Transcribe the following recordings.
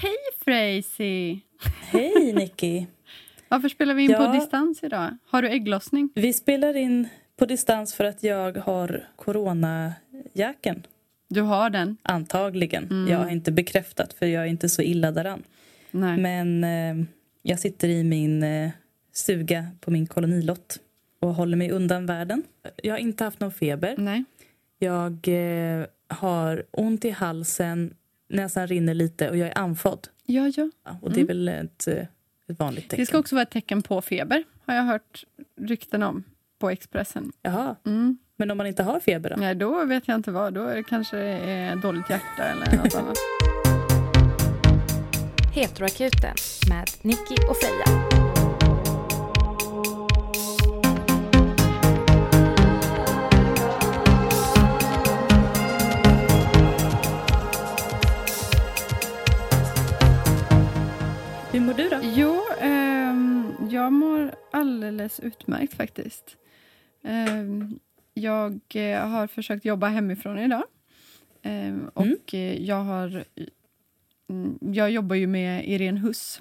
Hej Frazy! Hej Nicky! Varför spelar vi in Ja. på distans idag? Har du ägglossning? Vi spelar in på distans för att jag har coronajacken. Du har den? Antagligen. Mm. Jag har inte bekräftat för jag är inte så illa däran. Nej. Men eh, jag sitter i min eh, stuga på min kolonilott och håller mig undan världen. Jag har inte haft någon feber. Nej. Jag eh, har ont i halsen, näsan rinner lite och jag är andfådd. Ja, ja. Ja, och det är väl ett, eh, ett vanligt tecken. Det ska också vara ett tecken på feber, har jag hört rykten om på Expressen. Jaha, Mm. men om man inte har feber då? Nej, då vet jag inte vad. Då är det kanske är dåligt hjärta eller något annat. Heteroakuten med Nicky och Freja. Hur mår du då? Jo, ehm, jag mår alldeles utmärkt faktiskt. Ehm, jag eh, har försökt jobba hemifrån idag. Ehm, och eh, jag har... mm, Jag jobbar ju med Irene Huss.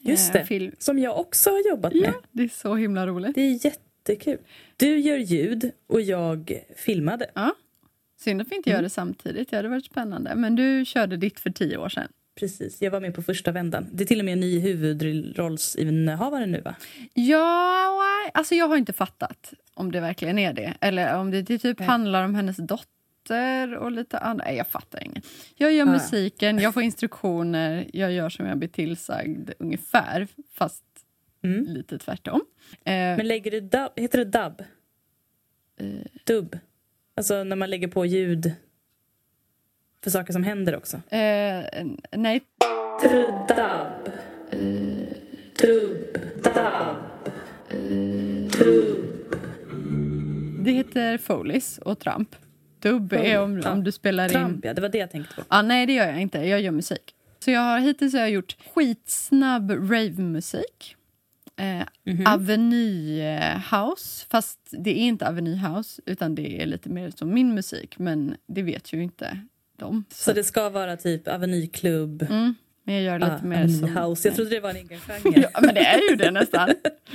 Just eh, det. Film. Som jag också har jobbat Ja, med. det är så himla roligt. Det är jättekul. Du gör ljud och jag filmade. Ja. Synd att vi inte gör det samtidigt. Det hade varit spännande. Men du körde ditt för tio år sedan. Precis, jag var med på första vändan. Det är till och med en ny huvudrollsinnehavare nu va? Ja, alltså jag har inte fattat om det verkligen är det. Eller om det, det typ Nej. handlar om hennes dotter och lite annat. Nej, jag fattar inget. Jag gör Ja. musiken, jag får instruktioner, jag gör som jag blir tillsagd ungefär. Fast Mm. lite tvärtom. Eh, Men lägger du dub, heter det dub? eh, Dubb? Alltså när man lägger på ljud för saker som händer också. eh, nej, Dub. Dubb. Dub. Dubb. det heter Foleys och Trump. Dubb är om, Ja. om du spelar in... Trump, ja. Det var det jag tänkte på. Ah, nej, det gör jag inte. Jag gör musik. Så jag har, hittills har jag gjort skitsnabb rave-musik. Eh, Mhm. Aveny eh, House. Fast det är inte Aveny House, utan det är lite mer som min musik. Men det vet ju inte de. Så det ska vara typ Avenyklubb, mm, men jag gör lite ah, mer som... House. Jag trodde det var en egen genre. Ja, men det är ju det nästan.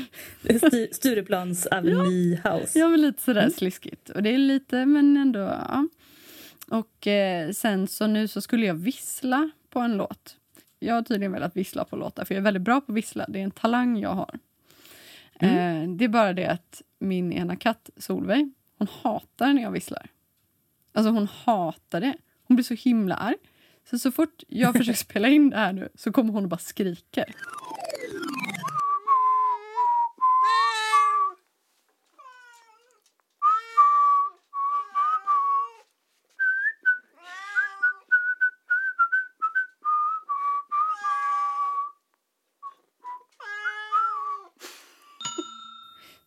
St- Stureplans Aveny House. Ja, men lite sådär Mm. sliskigt. Och det är lite, men ändå... Ja. Och eh, sen så nu så skulle jag vissla på en låt. Jag har tydligen velat vissla på låtar, för jag är väldigt bra på att vissla. Det är en talang jag har. Mm. Eh, det är bara det att min ena katt, Solveig, hon hatar när jag visslar. Alltså hon hatar det. Hon blir så himla arg. Så, så fort jag försöker spela in det här nu så kommer hon och bara skriker.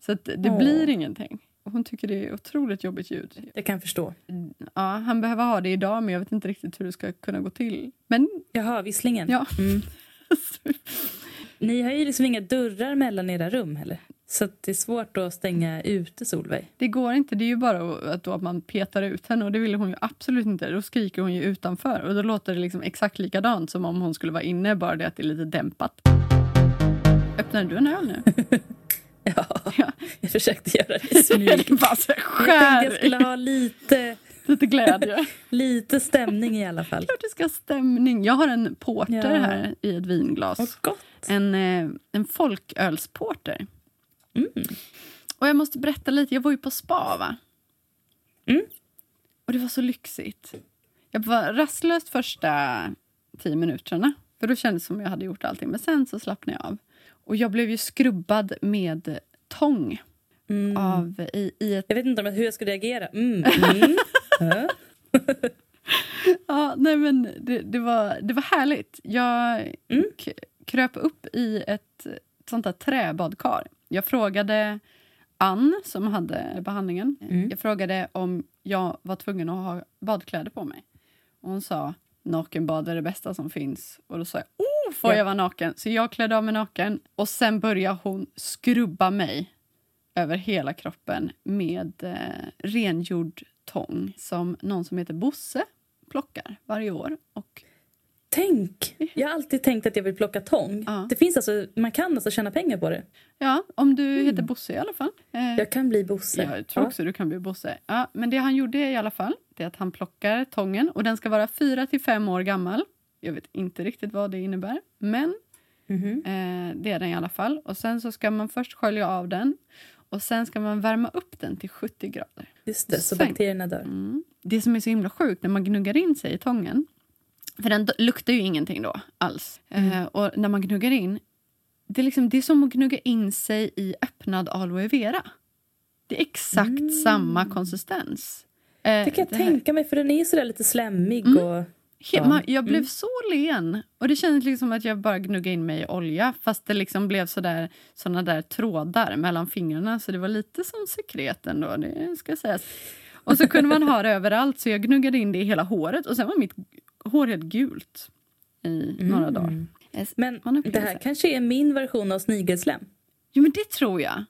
Så det Åh. blir ingenting. Hon tycker det är otroligt jobbigt ljud. Jag kan förstå. Ja, han behöver ha det idag, men jag vet inte riktigt hur det ska kunna gå till. Men Jaha, visslingen. ja. Mm. Ni har ju liksom inga dörrar mellan era rum heller. Så det är svårt att stänga ute Solveig. Det går inte. Det är ju bara att, att man petar ut henne och det vill hon ju absolut inte. Då skriker hon ju utanför och då låter det liksom exakt likadant som om hon skulle vara inne, bara det att det är lite dämpat. Öppnar du en öl nu? Ja. Jag försökte göra det här, Jag tänkte jag skulle ha lite, lite glädje. lite stämning i alla fall. Klart det ska ha stämning. Jag har en porter Ja. här i ett vinglas. Och gott. En, eh, en folkölsporter. Mm. Och jag måste berätta lite. Jag var ju på spa, va? Mm. Och det var så lyxigt. Jag var rastlös första tio minuterna. För då kändes det som jag hade gjort allting. Men sen så slappnade jag av. Och jag blev ju skrubbad med tång. Mm. Av, i, i ett, Jag vet inte hur jag skulle reagera. Mm. Mm. Ja. nej men det, det, var, det var härligt. Jag Mm. kröp upp i ett sånt där träbadkar. Jag frågade Ann, som hade behandlingen, Mm. jag frågade om jag var tvungen att ha badkläder på mig. Och hon sa nakenbad är det bästa som finns. Och då sa jag, oh, får Ja. jag vara naken? Så jag klädde av mig naken och sen började hon skrubba mig över hela kroppen med eh, rengjord tång som någon som heter Bosse plockar varje år. Och Tänk! Jag har alltid tänkt att jag vill plocka tång. Ja. Det finns alltså, man kan alltså tjäna pengar på det. Ja, om du heter Bosse i alla fall. Eh, Jag kan bli Bosse. jag tror också du kan bli Bosse. Ja, men det han gjorde i alla fall, det är att han plockar tången och den ska vara fyra till fem år gammal. Jag vet inte riktigt vad det innebär, men Mhm. eh, det är den i alla fall. Och sen så ska man först skölja av den och sen ska man värma upp den till 70 grader. Just det, så bakterierna dör. Mm. Det som är så himla sjukt när man gnuggar in sig i tången, för den luktar ju ingenting då alls. Eh, och när man gnuggar in, det är, liksom, det är som att gnugga in sig i öppnad aloe vera. Det är exakt samma konsistens. Eh, Det kan jag här- tänka mig, för den är sådär lite slemmig Mm. och... He- jag blev så len. Och Det kändes liksom som att jag bara gnuggade in mig i olja fast det liksom blev sådär, såna där trådar mellan fingrarna. Så det var lite som sekret ändå, det ska sägas. Och så kunde man ha det överallt så jag gnuggade in det i hela håret och sen var mitt hår helt gult i några Mm. dagar. Men det här kanske är min version av snigelslem. Jo men det tror jag.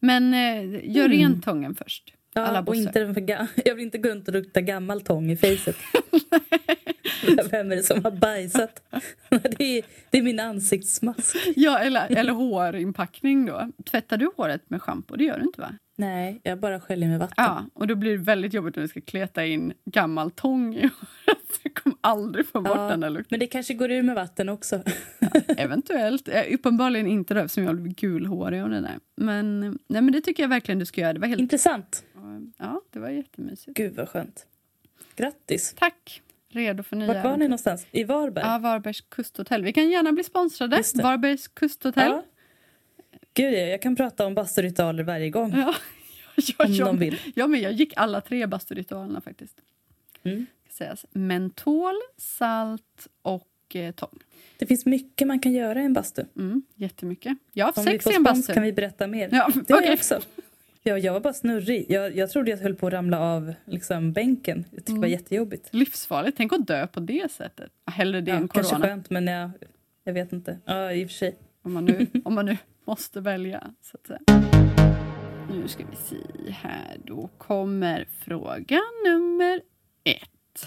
Men eh, gör Mm. rent tången först. Alla Ja, och bossar. inte den för ga- jag vill inte gå runt och lukta gammal tång i fejset. Vem är det som har bajsat? det, är, det är min ansiktsmask. Ja, eller, eller hårinpackning då. Tvättar du håret med schampo? Det gör du inte va? Nej, jag bara sköljer med vatten. Ja, och då blir det väldigt jobbigt när du ska kleta in gammal tång i håret. Du kommer aldrig få bort Ja, den där lukten. Men det kanske går ur med vatten också. Eventuellt. Eh, Uppenbarligen inte då, eftersom jag blev gulhårig av det där. Men, nej, men det tycker jag verkligen du ska göra. Det var helt... Intressant. Ja, det var jättemysigt. Gud vad skönt. Grattis. Tack! Redo för nya Vart var ni någonstans? I Varberg? Ja, Varbergs kusthotell. Vi kan gärna bli sponsrade. Varbergs kusthotell. Ja. Gud, jag kan prata om basturitualer varje gång. Ja. Ja, Om jag, de vill. Ja, men jag gick alla tre basturitualerna faktiskt. Mm. Sägas. Mentol, salt och eh, tång. Det finns mycket man kan göra i en bastu. Mm, jättemycket. Jag har haft Om sex i en bastu. kan vi berätta mer. Ja, Det har okej. jag också. Ja, jag var bara snurrig. Jag, jag trodde jag höll på att ramla av liksom, bänken. Jag tyckte det var Mm. jättejobbigt. Livsfarligt. Tänk att dö på det sättet. Hellre det Ja, än kanske corona. skönt, men jag, jag vet inte. Ja, i och för sig. Om man, nu, om man nu måste välja. Så att säga. Nu ska vi se här. Då kommer fråga nummer ett.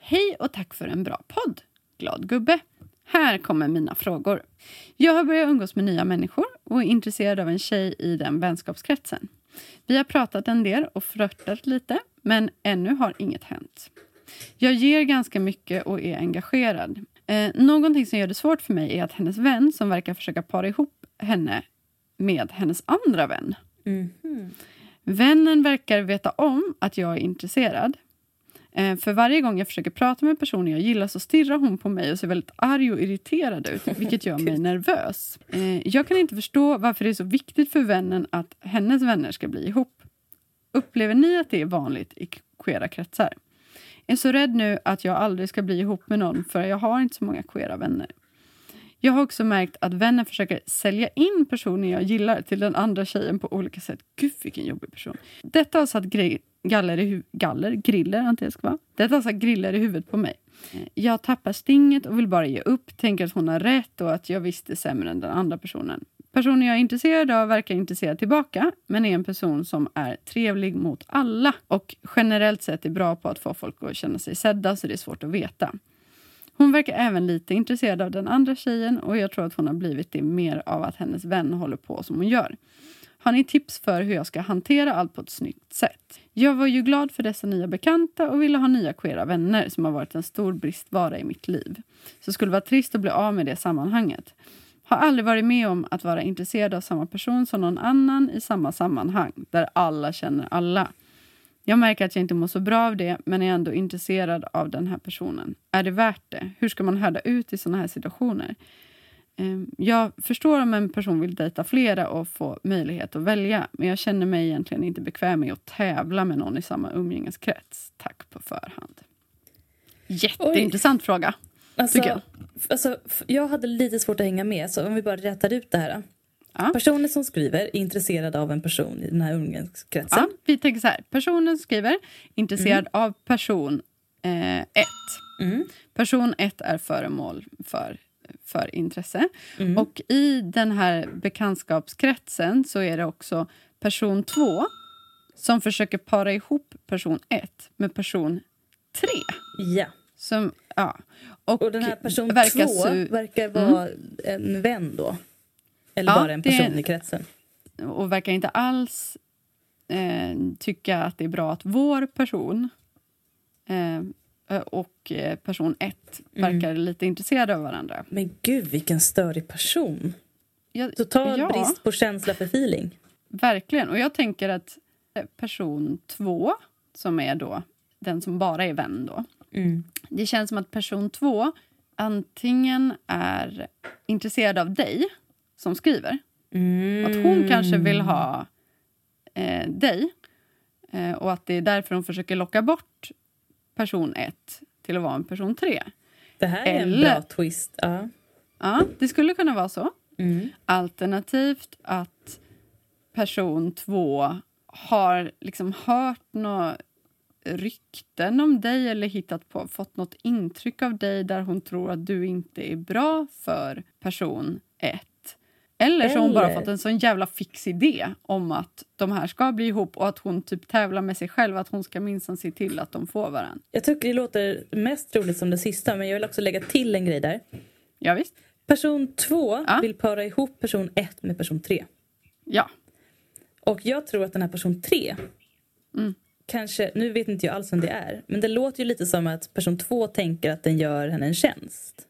Hej och tack för en bra podd. Glad gubbe. Här kommer mina frågor. Jag har börjat umgås med nya människor och är intresserad av en tjej i den vänskapskretsen. Vi har pratat en del och flörtat lite, men ännu har inget hänt. Jag ger ganska mycket och är engagerad. Eh, någonting som gör det svårt för mig är att hennes vän, som verkar försöka para ihop henne med hennes andra vän. Vännen verkar veta om att jag är intresserad. Eh, för varje gång jag försöker prata med personen jag gillar så stirrar hon på mig och ser väldigt arg och irriterad ut, vilket gör mig nervös. Eh, jag kan inte förstå varför det är så viktigt för vännen att hennes vänner ska bli ihop. Upplever ni att det är vanligt i queera kretsar? är så rädd nu att jag aldrig ska bli ihop med någon för jag har inte så många queera vänner. Jag har också märkt att vänner försöker sälja in personer jag gillar till den andra tjejen på olika sätt. Gud vilken jobbig person. Detta har satt galler i galler, griller antar jag ska vara. Detta har satt griller i huvudet på mig. Jag tappar stinget och vill bara ge upp, tänker att hon har rätt och att jag visst är sämre än den andra personen. Personen jag är intresserad av verkar intresserad tillbaka men är en person som är trevlig mot alla och generellt sett är bra på att få folk att känna sig sedda så det är svårt att veta. Hon verkar även lite intresserad av den andra tjejen och jag tror att hon har blivit det mer av att hennes vän håller på som hon gör. Har ni tips för hur jag ska hantera allt på ett snyggt sätt? Jag var ju glad för dessa nya bekanta och ville ha nya queera vänner som har varit en stor bristvara i mitt liv. Så det skulle vara trist att bli av med det sammanhanget. Har aldrig varit med om att vara intresserad av samma person som någon annan i samma sammanhang, där alla känner alla. Jag märker att jag inte mår så bra av det, men är ändå intresserad av den här personen. Är det värt det? Hur ska man härda ut i såna här situationer? Ehm, Jag förstår om en person vill dejta flera och få möjlighet att välja, men jag känner mig egentligen inte bekväm med att tävla med någon i samma umgängeskrets. Tack på förhand. Jätteintressant fråga. Alltså, jag. Alltså, jag hade lite svårt att hänga med, så om vi bara rätar ut det här. Ja. Personen som skriver är intresserad av en person i den här umgängeskretsen. Ja, vi tänker så här. Personen skriver intresserad av person 1. Mm. Person 1 är föremål för, för intresse. Mm. Och i den här bekantskapskretsen så är det också person 2 som försöker para ihop person 1 med person 3. Ja. Som, ja. Och, Och den här person verkar två su- verkar vara en vän då? Eller Ja, bara en det person i kretsen? och verkar inte alls eh, tycka att det är bra att vår person eh, och eh, person ett Mm. verkar lite intresserade av varandra. Men gud, vilken störig person. Jag, Total ja, brist på känsla för feeling. Verkligen. Och jag tänker att eh, person två, som är då den som bara är vän då. Mm. Det känns som att person två antingen är intresserad av dig som skriver. Mm. Att hon kanske vill ha eh, dig. Eh, och att det är därför hon försöker locka bort person ett till att vara en person tre. Det här är en Eller- bra twist. Ja. Ja, det skulle kunna vara så. Mm. Alternativt att person två har liksom hört några rykten om dig eller hittat på, fått något intryck av dig där hon tror att du inte är bra för person ett. Eller så har hon bara fått en sån jävla fix idé om att de här ska bli ihop och att hon typ tävlar med sig själv att hon ska minsann se till att de får varandra. Jag tycker det låter mest troligt som det sista, men jag vill också lägga till en grej där. Ja, visst. Person två Ja. vill para ihop person ett med person tre. Ja. Och jag tror att den här person tre Mm. kanske, nu vet inte jag alls vem det är, men det låter ju lite som att person två tänker att den gör henne en tjänst.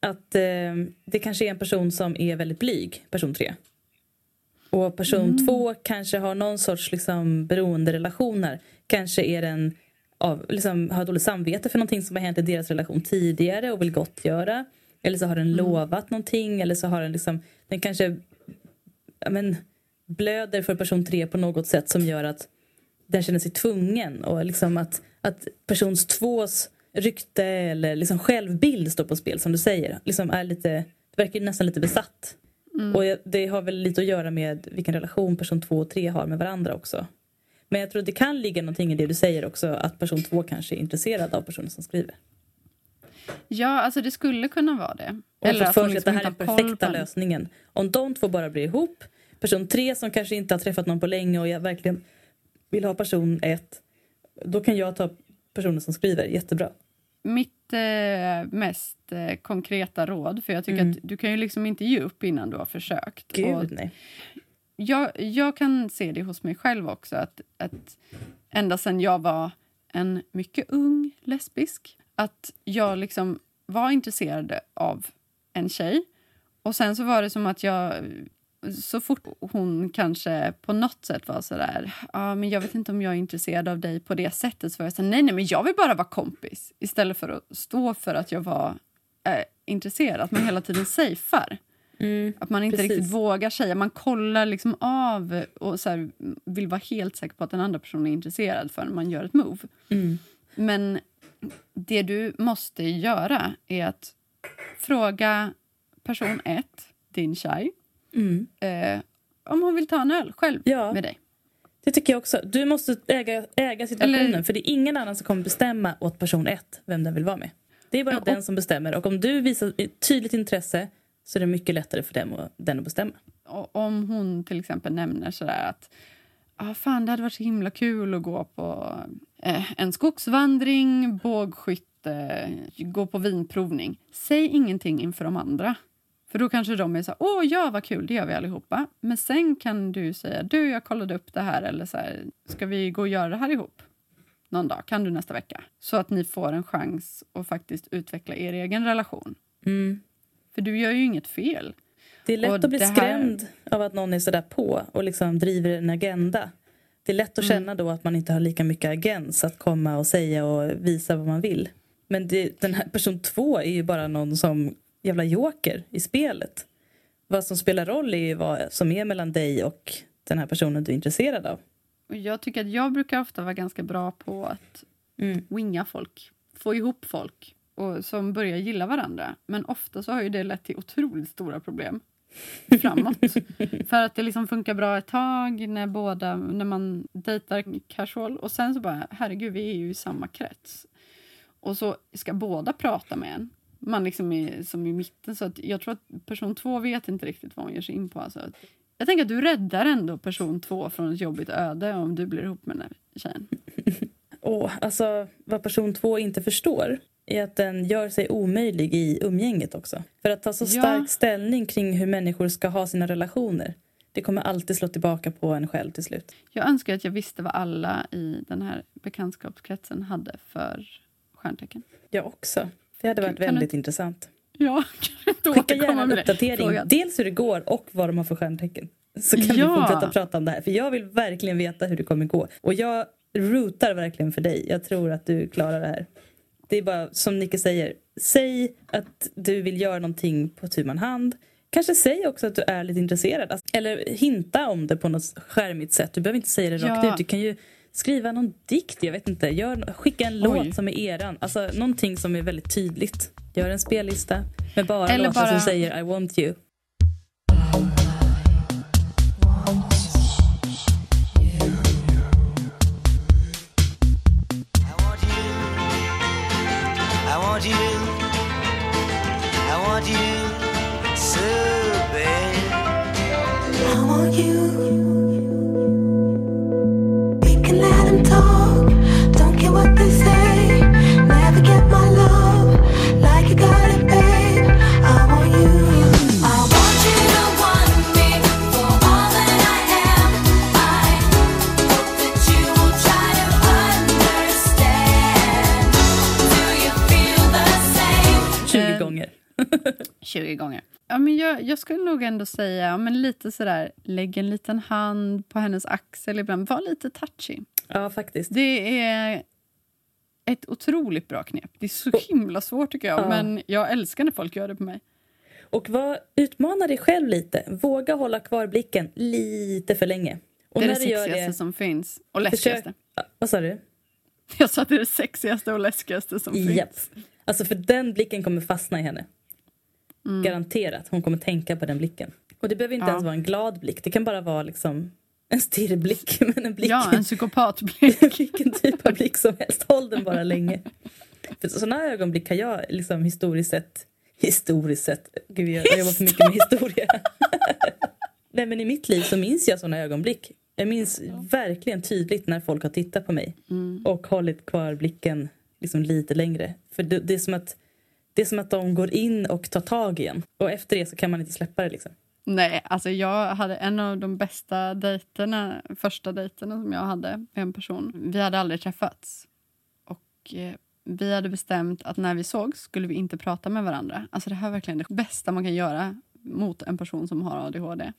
Att eh, det kanske är en person som är väldigt blyg, person tre. Och person Mm. två kanske har någon sorts liksom, beroenderelationer. Kanske är den av, liksom, har dåligt samvete för någonting som har hänt i deras relation tidigare och vill gottgöra. Eller så har den lovat någonting eller så har den liksom, den kanske men, blöder för person tre på något sätt som gör att den känner sig tvungen och liksom att, att persons tvås rykte eller liksom självbild står på spel som du säger. Liksom är lite, det verkar nästan lite besatt. Och jag- det har väl lite att göra med vilken relation person två och tre har med varandra också. Men jag tror det kan ligga någonting i det du säger också att person två kanske är intresserad av personen som skriver. Ja, alltså det skulle kunna vara det. Och Eller hon för sig att det här är den perfekta lösningen. Om de två bara blir ihop, person tre som kanske inte har träffat någon på länge och jag verkligen vill ha person ett, då kan jag ta personen som skriver jättebra. Mitt eh, mest eh, konkreta råd, för jag tycker Mm. att du kan ju liksom inte ge upp innan du har försökt. Gud Och nej. jag, jag kan se det hos mig själv också, att, att ända sedan jag var en mycket ung lesbisk, att jag liksom var intresserad av en tjej. Och sen så var det som att jag så fort hon kanske på något sätt var så där, ja men jag vet inte om jag är intresserad av dig på det sättet, så var jag så här, nej nej men jag vill bara vara kompis. Istället för att stå för att jag var eh, intresserad, att man hela tiden safear. Mm. Att man inte Precis. riktigt vågar säga. Man kollar liksom av och så här, vill vara helt säker på att den andra personen är intresserad förrän man gör ett move. Mm. Men det du måste göra är att fråga person ett, din tjej, Mm. eh, om hon vill ta en öl själv Ja. med dig. Det tycker jag också. Du måste äga, äga situationen Eller- för det är ingen annan som kommer bestämma åt person ett vem den vill vara med. Det är bara Ja, och- den som bestämmer och om du visar ett tydligt intresse så är det mycket lättare för dem och, den att bestämma. Och om hon till exempel nämner sådär att ah, fan, det hade varit så himla kul att gå på eh, en skogsvandring, bågskytte, gå på vinprovning. Säg ingenting inför de andra. För då kanske de är så här, åh ja vad kul, det gör vi allihopa. Men sen kan du säga, du jag kollade upp det här eller så här, ska vi gå och göra det här ihop? Någon dag, kan du nästa vecka? Så att ni får en chans att faktiskt utveckla er egen relation. Mm. För du gör ju inget fel. Det är lätt Och att bli här- skrämd av att någon är sådär på och liksom driver en agenda. Det är lätt att Mm. känna då att man inte har lika mycket agens att komma och säga och visa vad man vill. Men det, den här person två är ju bara någon som jävla joker i spelet. Vad som spelar roll är ju vad som är mellan dig och den här personen du är intresserad av. Och jag tycker att jag brukar ofta vara ganska bra på att Mm. winga folk, få ihop folk och som börjar gilla varandra. Men ofta så har ju det lett till otroligt stora problem framåt. För att det liksom funkar bra ett tag när båda, när man dejtar casual och sen så bara, herregud, vi är ju i samma krets. Och så ska båda prata med en. Man liksom är som i mitten, så att jag tror att person två vet inte riktigt vad hon ger sig in på. Alltså. Jag tänker att du räddar ändå person två från ett jobbigt öde om du blir ihop med den här tjejen. Och alltså vad person två inte förstår är att den gör sig omöjlig i umgänget också. För att ta så Ja. stark ställning kring hur människor ska ha sina relationer. Det kommer alltid slå tillbaka på en själv till slut. Jag önskar att jag visste vad alla i den här bekantskapskretsen hade för stjärntecken. Jag också. Det hade varit Kan du- väldigt intressant. Ja, kan du Skicka gärna en uppdatering. Frågan. Dels hur det går och vad de har för stjärntecken. Så kan vi Ja. fortsätta prata om det här. För jag vill verkligen veta hur det kommer gå. Och jag rootar verkligen för dig. Jag tror att du klarar det här. Det är bara som Nicke säger. Säg att du vill göra någonting på tu hand. Kanske säg också att du är lite intresserad. Alltså, Eller hinta om det på något skärmigt sätt. Du behöver inte säga det rakt Ja. ut. Du kan ju skriva någon dikt. Jag vet inte. Gör, skicka en Oj. låt som är eran. Alltså någonting som är väldigt tydligt. Gör en spellista med bara Eller låtar bara- som säger I want you. I want you. 20 gånger. Ja, men jag, jag skulle nog ändå säga ja, men lite sådär, lägg en liten hand på hennes axel ibland. Var lite touchy. Ja, faktiskt. Det är ett otroligt bra knep. Det är så himla svårt tycker jag. Ja. Men jag älskar när folk gör det på mig. Och var, utmana dig själv lite. Våga hålla kvar blicken lite för länge. Och det är när det sexigaste det, som finns. Och försök... läskigaste. Ja, Vad sa du? Jag sa att det är det sexigaste och läskigaste som Japp. finns. Alltså för den blicken kommer fastna i henne. Mm. Garanterat. Hon kommer tänka på den blicken. Och det behöver inte Ja. ens vara en glad blick. Det kan bara vara liksom en stirrblick. Men en blick. Ja, en psykopatblick. Vilken typ av blick som helst. Håll den bara länge. För sådana ögonblick har jag liksom historiskt sett... Historiskt sett? Gud, jag, jag jobbar för mycket med historia. Nej, men I mitt liv så minns jag såna ögonblick. Jag minns verkligen tydligt när folk har tittat på mig Mm. och hållit kvar blicken liksom lite längre. För det, det, är som att, det är som att de går in och tar tag igen. Och efter det så kan man inte släppa det. Liksom. Nej, alltså jag hade en av de bästa dejterna, första dejterna som jag hade med en person. Vi hade aldrig träffats. Och eh, vi hade bestämt att när vi såg skulle vi inte prata med varandra. Alltså det här är verkligen det bästa man kan göra mot en person som har ADHD.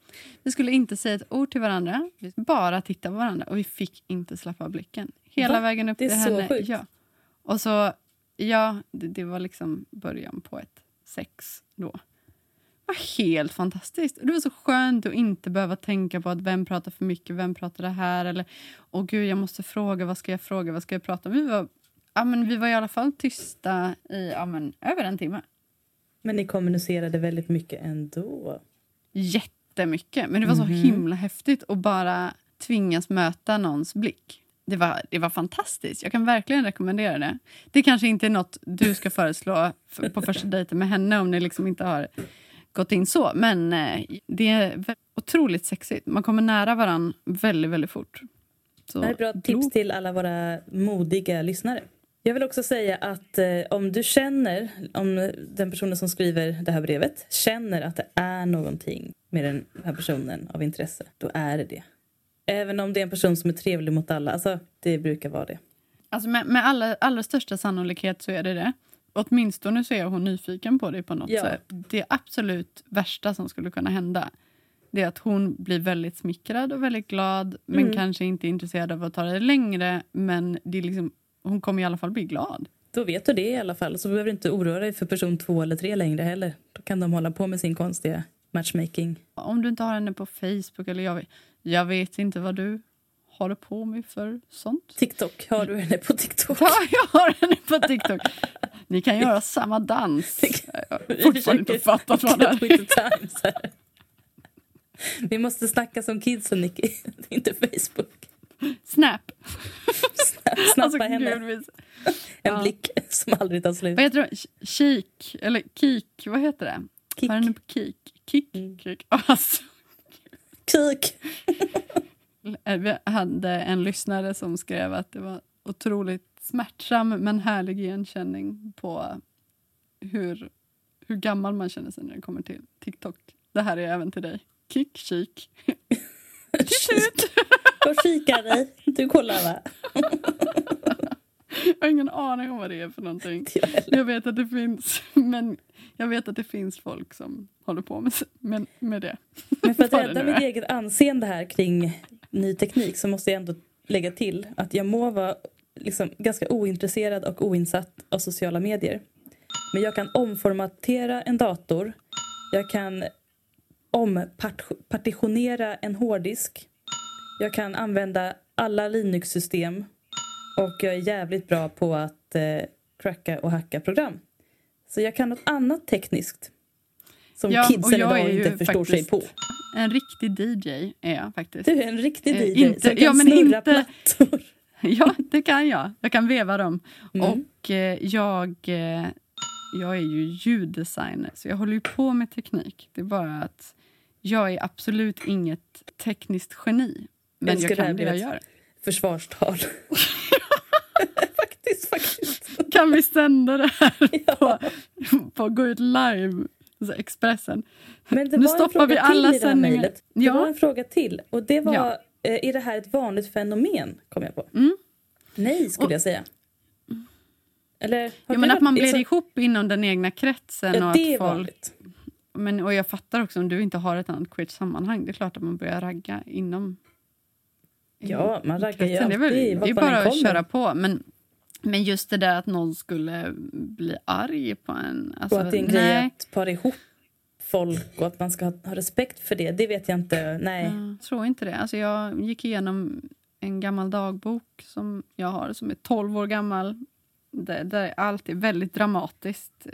Vi skulle inte säga ett ord till varandra, vi bara titta på varandra och vi fick inte släppa blicken. Hela Va? vägen upp till henne. sjukt. Ja. Och så, ja, det, det var liksom början på ett sex då. Det var helt fantastiskt. Det var så skönt att inte behöva tänka på att vem pratar för mycket, vem pratar det här eller åh gud, jag måste fråga, vad ska jag fråga, vad ska jag prata om? Vi var, ja, men vi var i alla fall tysta i ja, men, över en timme. Men ni kommunicerade väldigt mycket ändå. Jättemycket. Men det var så himla häftigt att bara tvingas möta någons blick. Det var, det var fantastiskt. Jag kan verkligen rekommendera det. Det kanske inte är något du ska föreslå på första dejten med henne om ni liksom inte har gått in så. Men eh, det är otroligt sexigt. Man kommer nära varann väldigt, väldigt fort. Så, Det här är bra tro- tips till alla våra modiga lyssnare. Jag vill också säga att eh, om du känner, om den personen som skriver det här brevet känner att det är någonting med den här personen av intresse, då är det det. Även om det är en person som är trevlig mot alla, alltså det brukar vara det. Alltså med, med alla, allra största sannolikhet så är det det. Åtminstone så är hon nyfiken på dig på något Ja. sätt. Det absolut värsta som skulle kunna hända det är att hon blir väldigt smickrad och väldigt glad men Mm. kanske inte intresserad av att ta det längre. Men det är liksom, hon kommer i alla fall bli glad. Då vet du det i alla fall, så behöver du inte oroa dig för person två eller tre längre heller. Då kan de hålla på med sin konstiga matchmaking. Om du inte har henne på Facebook eller jag vet, jag vet inte vad du håller på med för sånt. TikTok, har du henne på TikTok? Ja, jag har henne på TikTok. Ni kan göra samma dans. Jag har fortfarande inte fattat vad det är. Vi måste snacka som kidsen, Nicky. Inte Facebook. Snap. Snappa Alltså, henne. gud, En ja. blick som aldrig tar slut. Vad heter det? Kik, eller kik, vad heter det? Kick. Har henne på kik? Kik? Mm. kik. Alltså, Kik. vi hade en lyssnare som skrev att det var otroligt smärtsam men härlig igenkänning på hur, hur gammal man känner sig när det kommer till TikTok. Det här är även till dig. Kick, kik. Tut. Och kika dig. Du kollar va? Jag har ingen aning om vad det är för någonting. Jag vet att det finns, men jag vet att det finns folk som håller på med, med, med det. Men för att rädda mitt eget anseende här kring ny teknik så måste jag ändå lägga till att jag må vara liksom ganska ointresserad och oinsatt av sociala medier. Men jag kan omformatera en dator. Jag kan ompartitionera en hårddisk. Jag kan använda alla Linux-system. Och jag är jävligt bra på att eh, cracka och hacka program. Så jag kan något annat tekniskt. Som Ja, kidsen jag idag inte förstår sig på. En riktig DJ är jag faktiskt. Du är en riktig Eh, DJ inte- som kan ja, men snurra inte- plattor. Ja, det kan jag. Jag kan veva dem. Mm. Och eh, jag, eh, jag är ju ljuddesigner, så jag håller ju på med teknik. Det är bara att jag är absolut inget tekniskt geni. Men jag här kan det jag gör. Försvarstal. faktiskt, faktiskt. Kan vi sända det här Ja. på, på Gå ut live, alltså Expressen? Men det Nu var en stoppar fråga vi till alla i det här sändningar. mejlet. Det Ja. var en fråga till. Och det var, Ja. eh, är det här ett vanligt fenomen? Kom jag på. Mm. Nej, skulle Och- jag säga. Eller? Ja, men att man blir alltså, ihop inom den egna kretsen. Ja, och det är folk, vanligt. men, och jag fattar också om du inte har ett annat queert sammanhang. Det är klart att man börjar ragga inom Ja, man raggar ju kretsen. Det är, väl, alltid det är bara att köra på. Men, men just det där att någon skulle bli arg på en. Alltså, Och att det är en grej att para ihop folk och att man ska ha, ha respekt för det. Det vet jag inte. Nej. Jag tror inte det. Alltså jag gick igenom en gammal dagbok som jag har som är 12 år gammal. Där, där allt är väldigt dramatiskt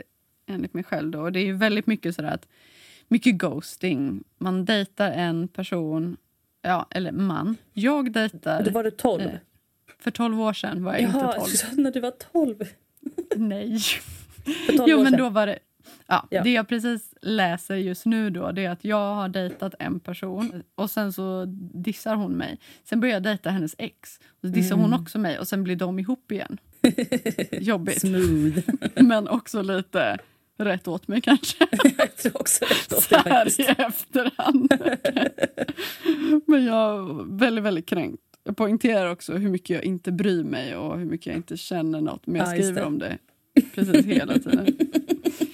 enligt mig själv. Då. Och det är ju väldigt mycket sådär att mycket ghosting. Man dejtar en person, ja, eller man. Jag dejtar Då var du 12. För 12 år sedan var jag Jaha, inte 12. så när du var 12. Nej. För 12 Jo, men då var det... Ja, Ja. Det jag precis läser just nu då, det är att jag har dejtat en person och sen så dissar hon mig. Sen börjar jag dejta hennes ex. Och så dissar Mm. hon också mig och sen blir de ihop igen. Jobbigt. Smooth. Men också lite rätt åt mig kanske. jag tror också. Så låter här faktiskt. i efterhand. Men jag är väldigt, väldigt kränkt. Jag poängterar också hur mycket jag inte bryr mig och hur mycket jag inte känner något. Men jag Ja, skriver det. om det precis hela tiden.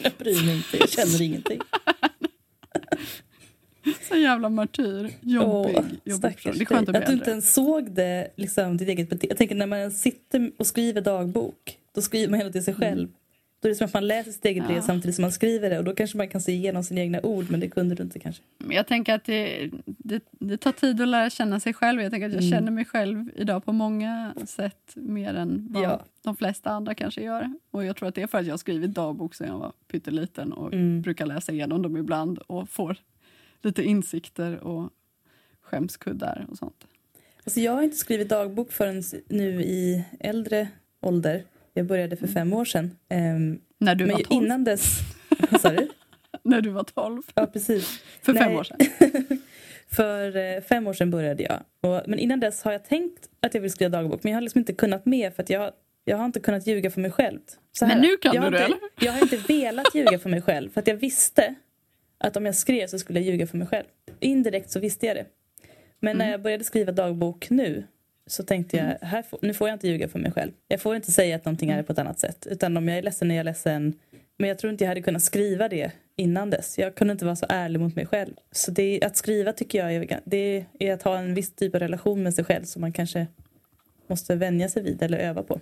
Jag bryr mig inte, jag känner ingenting. Så jävla martyr. Jobbig. Åh, jobbig person. Det är skönt att Att du inte ens såg det, liksom, ditt eget beteende. Jag tänker när man sitter och skriver dagbok, då skriver man hela till sig själv. Då är det som att man läser sitt eget brev. Ja. samtidigt som man skriver det. Och då kanske man kan se igenom sina egna ord, men det kunde du inte kanske. Jag tänker att det, det, det tar tid att lära känna sig själv. Jag tänker att jag Mm. känner mig själv idag på många sätt mer än vad Ja. de flesta andra kanske gör. Och jag tror att det är för att jag har skrivit dagbok sedan jag var pytteliten och Mm. brukar läsa igenom dem ibland och får lite insikter och skämskuddar och sånt. Alltså, jag har inte skrivit dagbok förrän nu i äldre ålder. Jag började för fem år sedan. Ehm, När du men var 12. innan dess... Vad sa du? När du var 12. Ja, precis. För fem Nej. år sedan. För eh, fem år sedan började jag. Och, men innan dess har jag tänkt att jag vill skriva dagbok. Men jag har liksom inte kunnat med för att jag, jag har inte kunnat ljuga för mig själv. Så Men nu kan du det, eller? Jag har inte velat ljuga för mig själv. För att jag visste att om jag skrev så skulle jag ljuga för mig själv. Indirekt så visste jag det. Men Mm. när jag började skriva dagbok nu så tänkte jag, här får, nu får jag inte ljuga för mig själv. Jag får inte säga att någonting är på ett annat sätt. Utan om jag är ledsen är jag ledsen. Men jag tror inte jag hade kunnat skriva det innan dess. Jag kunde inte vara så ärlig mot mig själv. Så det, att skriva tycker jag är, det är att ha en viss typ av relation med sig själv som man kanske måste vänja sig vid eller öva på.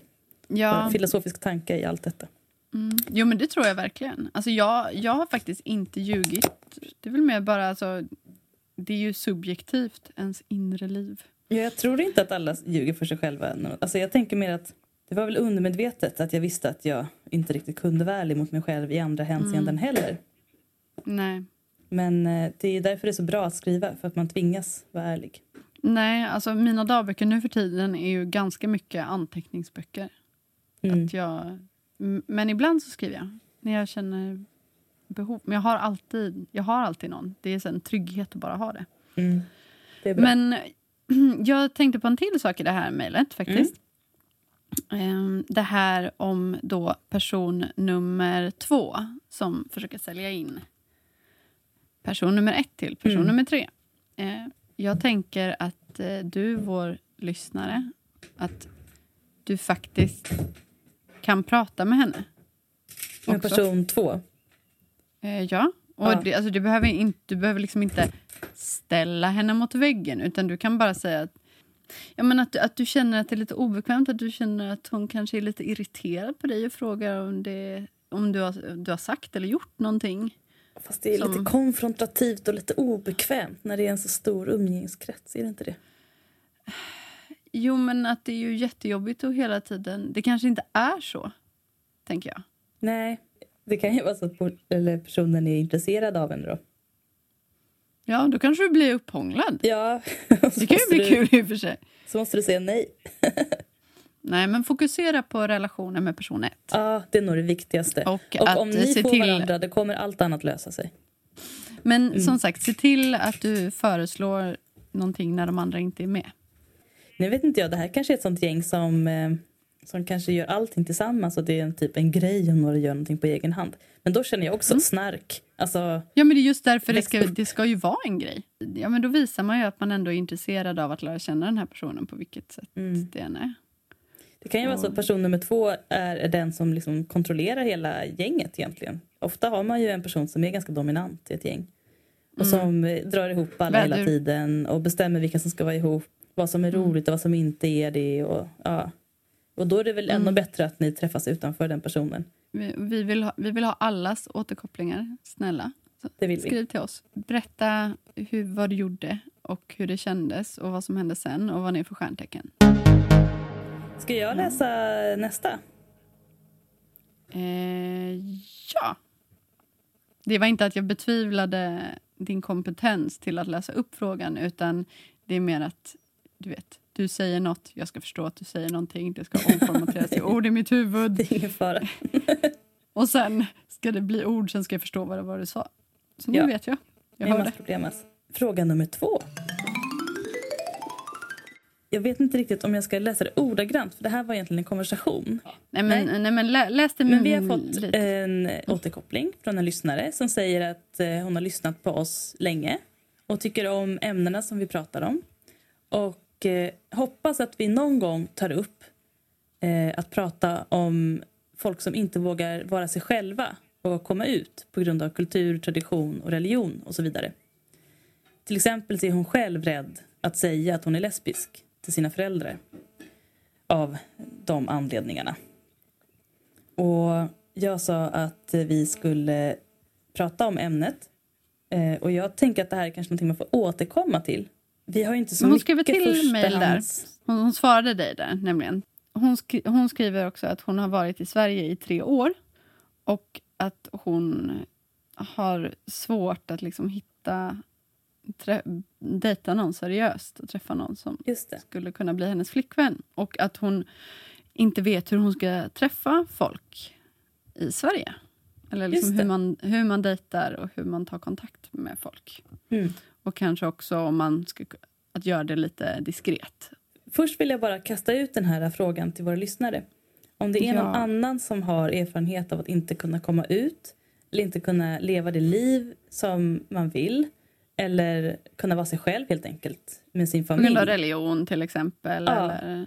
Ja. Filosofisk tanke i allt detta. Mm. Jo, men det tror jag verkligen. Alltså, jag, jag har faktiskt inte ljugit. Det är väl mer bara... Alltså, det är ju subjektivt, ens inre liv. Ja, Jag tror inte att alla ljuger för sig själva. Alltså jag tänker mer att det var väl undermedvetet att jag visste att jag inte riktigt kunde vara ärlig mot mig själv i andra hänseenden heller. Nej. Men eh, det är därför det är så bra att skriva, för att man tvingas vara ärlig. Nej, alltså mina dagböcker nu för tiden är ju ganska mycket anteckningsböcker. Mm. Att jag, men ibland så skriver jag när jag känner behov. Men jag har alltid, jag har alltid någon. Det är en trygghet att bara ha det. Mm. Det. Men jag tänkte på en till sak i det här mejlet faktiskt. Ehm, det här om då person nummer två som försöker sälja in person nummer ett till person Mm. nummer tre. Eh, jag tänker att eh, du, vår lyssnare, att du faktiskt kan prata med henne. Med person två. Eh, ja. Och Ja. Det, alltså, du, behöver inte, du behöver liksom inte ställa henne mot väggen utan du kan bara säga att, ja, men att, att du känner att det är lite obekvämt, att du känner att hon kanske är lite irriterad på dig och frågar om, det, om du, har, du har sagt eller gjort någonting. Fast det är Som- lite konfrontativt och lite obekvämt när det är en så stor umgängeskrets. Är det inte det? Jo, men att det är ju jättejobbigt och hela tiden... Det kanske inte är så, tänker jag. Nej, det kan ju vara så att personen är intresserad av en då. Ja, då kanske du blir upphånglad. Ja, Det kan ju bli kul i och för sig. Så måste du säga nej. Nej, men fokusera på relationen med person ett. Ja, det är nog det viktigaste. Och, Och om ni får till... varandra, då kommer allt annat lösa sig. Men Mm. som sagt, se till att du föreslår någonting när de andra inte är med. Nu vet inte jag, det här kanske är ett sånt gäng som, eh, som kanske gör allting tillsammans och det är en typ en grej om några gör någonting på egen hand. Men då känner jag också Mm. snark. Alltså, Ja, men det är just därför det ska, det ska ju vara en grej. Ja, men då visar man ju att man ändå är intresserad av att lära känna den här personen på vilket sätt Mm. det än är. det kan ju vara så att person nummer två är, den som liksom kontrollerar hela gänget egentligen. Ofta har man ju en person som är ganska dominant i ett gäng. Och som eh, drar ihop alla hela Vädur. tiden och bestämmer vilka som ska vara ihop. Vad som är roligt och vad som inte är det. Och, ja. Och då är det väl ännu bättre att ni träffas utanför den personen. Vi, vi, vill ha, vi vill ha allas återkopplingar. Snälla, skriv till oss. Berätta hur, vad du gjorde och hur det kändes och vad som hände sen och vad ni är för stjärntecken. Ska jag läsa nästa? Eh, ja. Det var inte att jag betvivlade din kompetens till att läsa upp frågan utan det är mer att du vet, du säger något, jag ska förstå att du säger någonting, det ska omformateras till ord i mitt huvud Det är ingen fara. och sen ska det bli ord, sen ska jag förstå vad det var du sa. Så nu Ja. vet jag. Jag Inga hörde. problem. Fråga nummer två. Jag vet inte riktigt om jag ska läsa det ordagrant, för det här var egentligen en konversation. Nej men, Nej. nej. men lä, läs det Men vi har fått lite. en återkoppling från en lyssnare som säger att eh, hon har lyssnat på oss länge och tycker om ämnena som vi pratar om. Och eh, hoppas att vi någon gång tar upp eh, att prata om folk som inte vågar vara sig själva och komma ut på grund av kultur, tradition och religion och så vidare. Till exempel är hon själv rädd att säga att hon är lesbisk till sina föräldrar av de anledningarna. Och jag sa att vi skulle prata om ämnet. Eh, och jag tänker att det här är kanske någonting man får återkomma till. Vi har inte så hon skrev till mejl där. Hon, hon svarade dig där nämligen. Hon, skri, hon skriver också att hon har varit i Sverige i tre år och att hon har svårt att liksom hitta trä, dejta någon seriöst och träffa någon som skulle kunna bli hennes flickvän. Och att hon inte vet hur hon ska träffa folk i Sverige. Eller liksom hur, man, hur man dejtar och hur man tar kontakt med folk. Mm. Och kanske också om man ska att göra det lite diskret. Först vill jag bara kasta ut den här frågan till våra lyssnare. Om det är någon Ja. annan som har erfarenhet av att inte kunna komma ut eller inte kunna leva det liv som man vill eller kunna vara sig själv helt enkelt med sin På familj. grund av religion till exempel. Ja. Eller,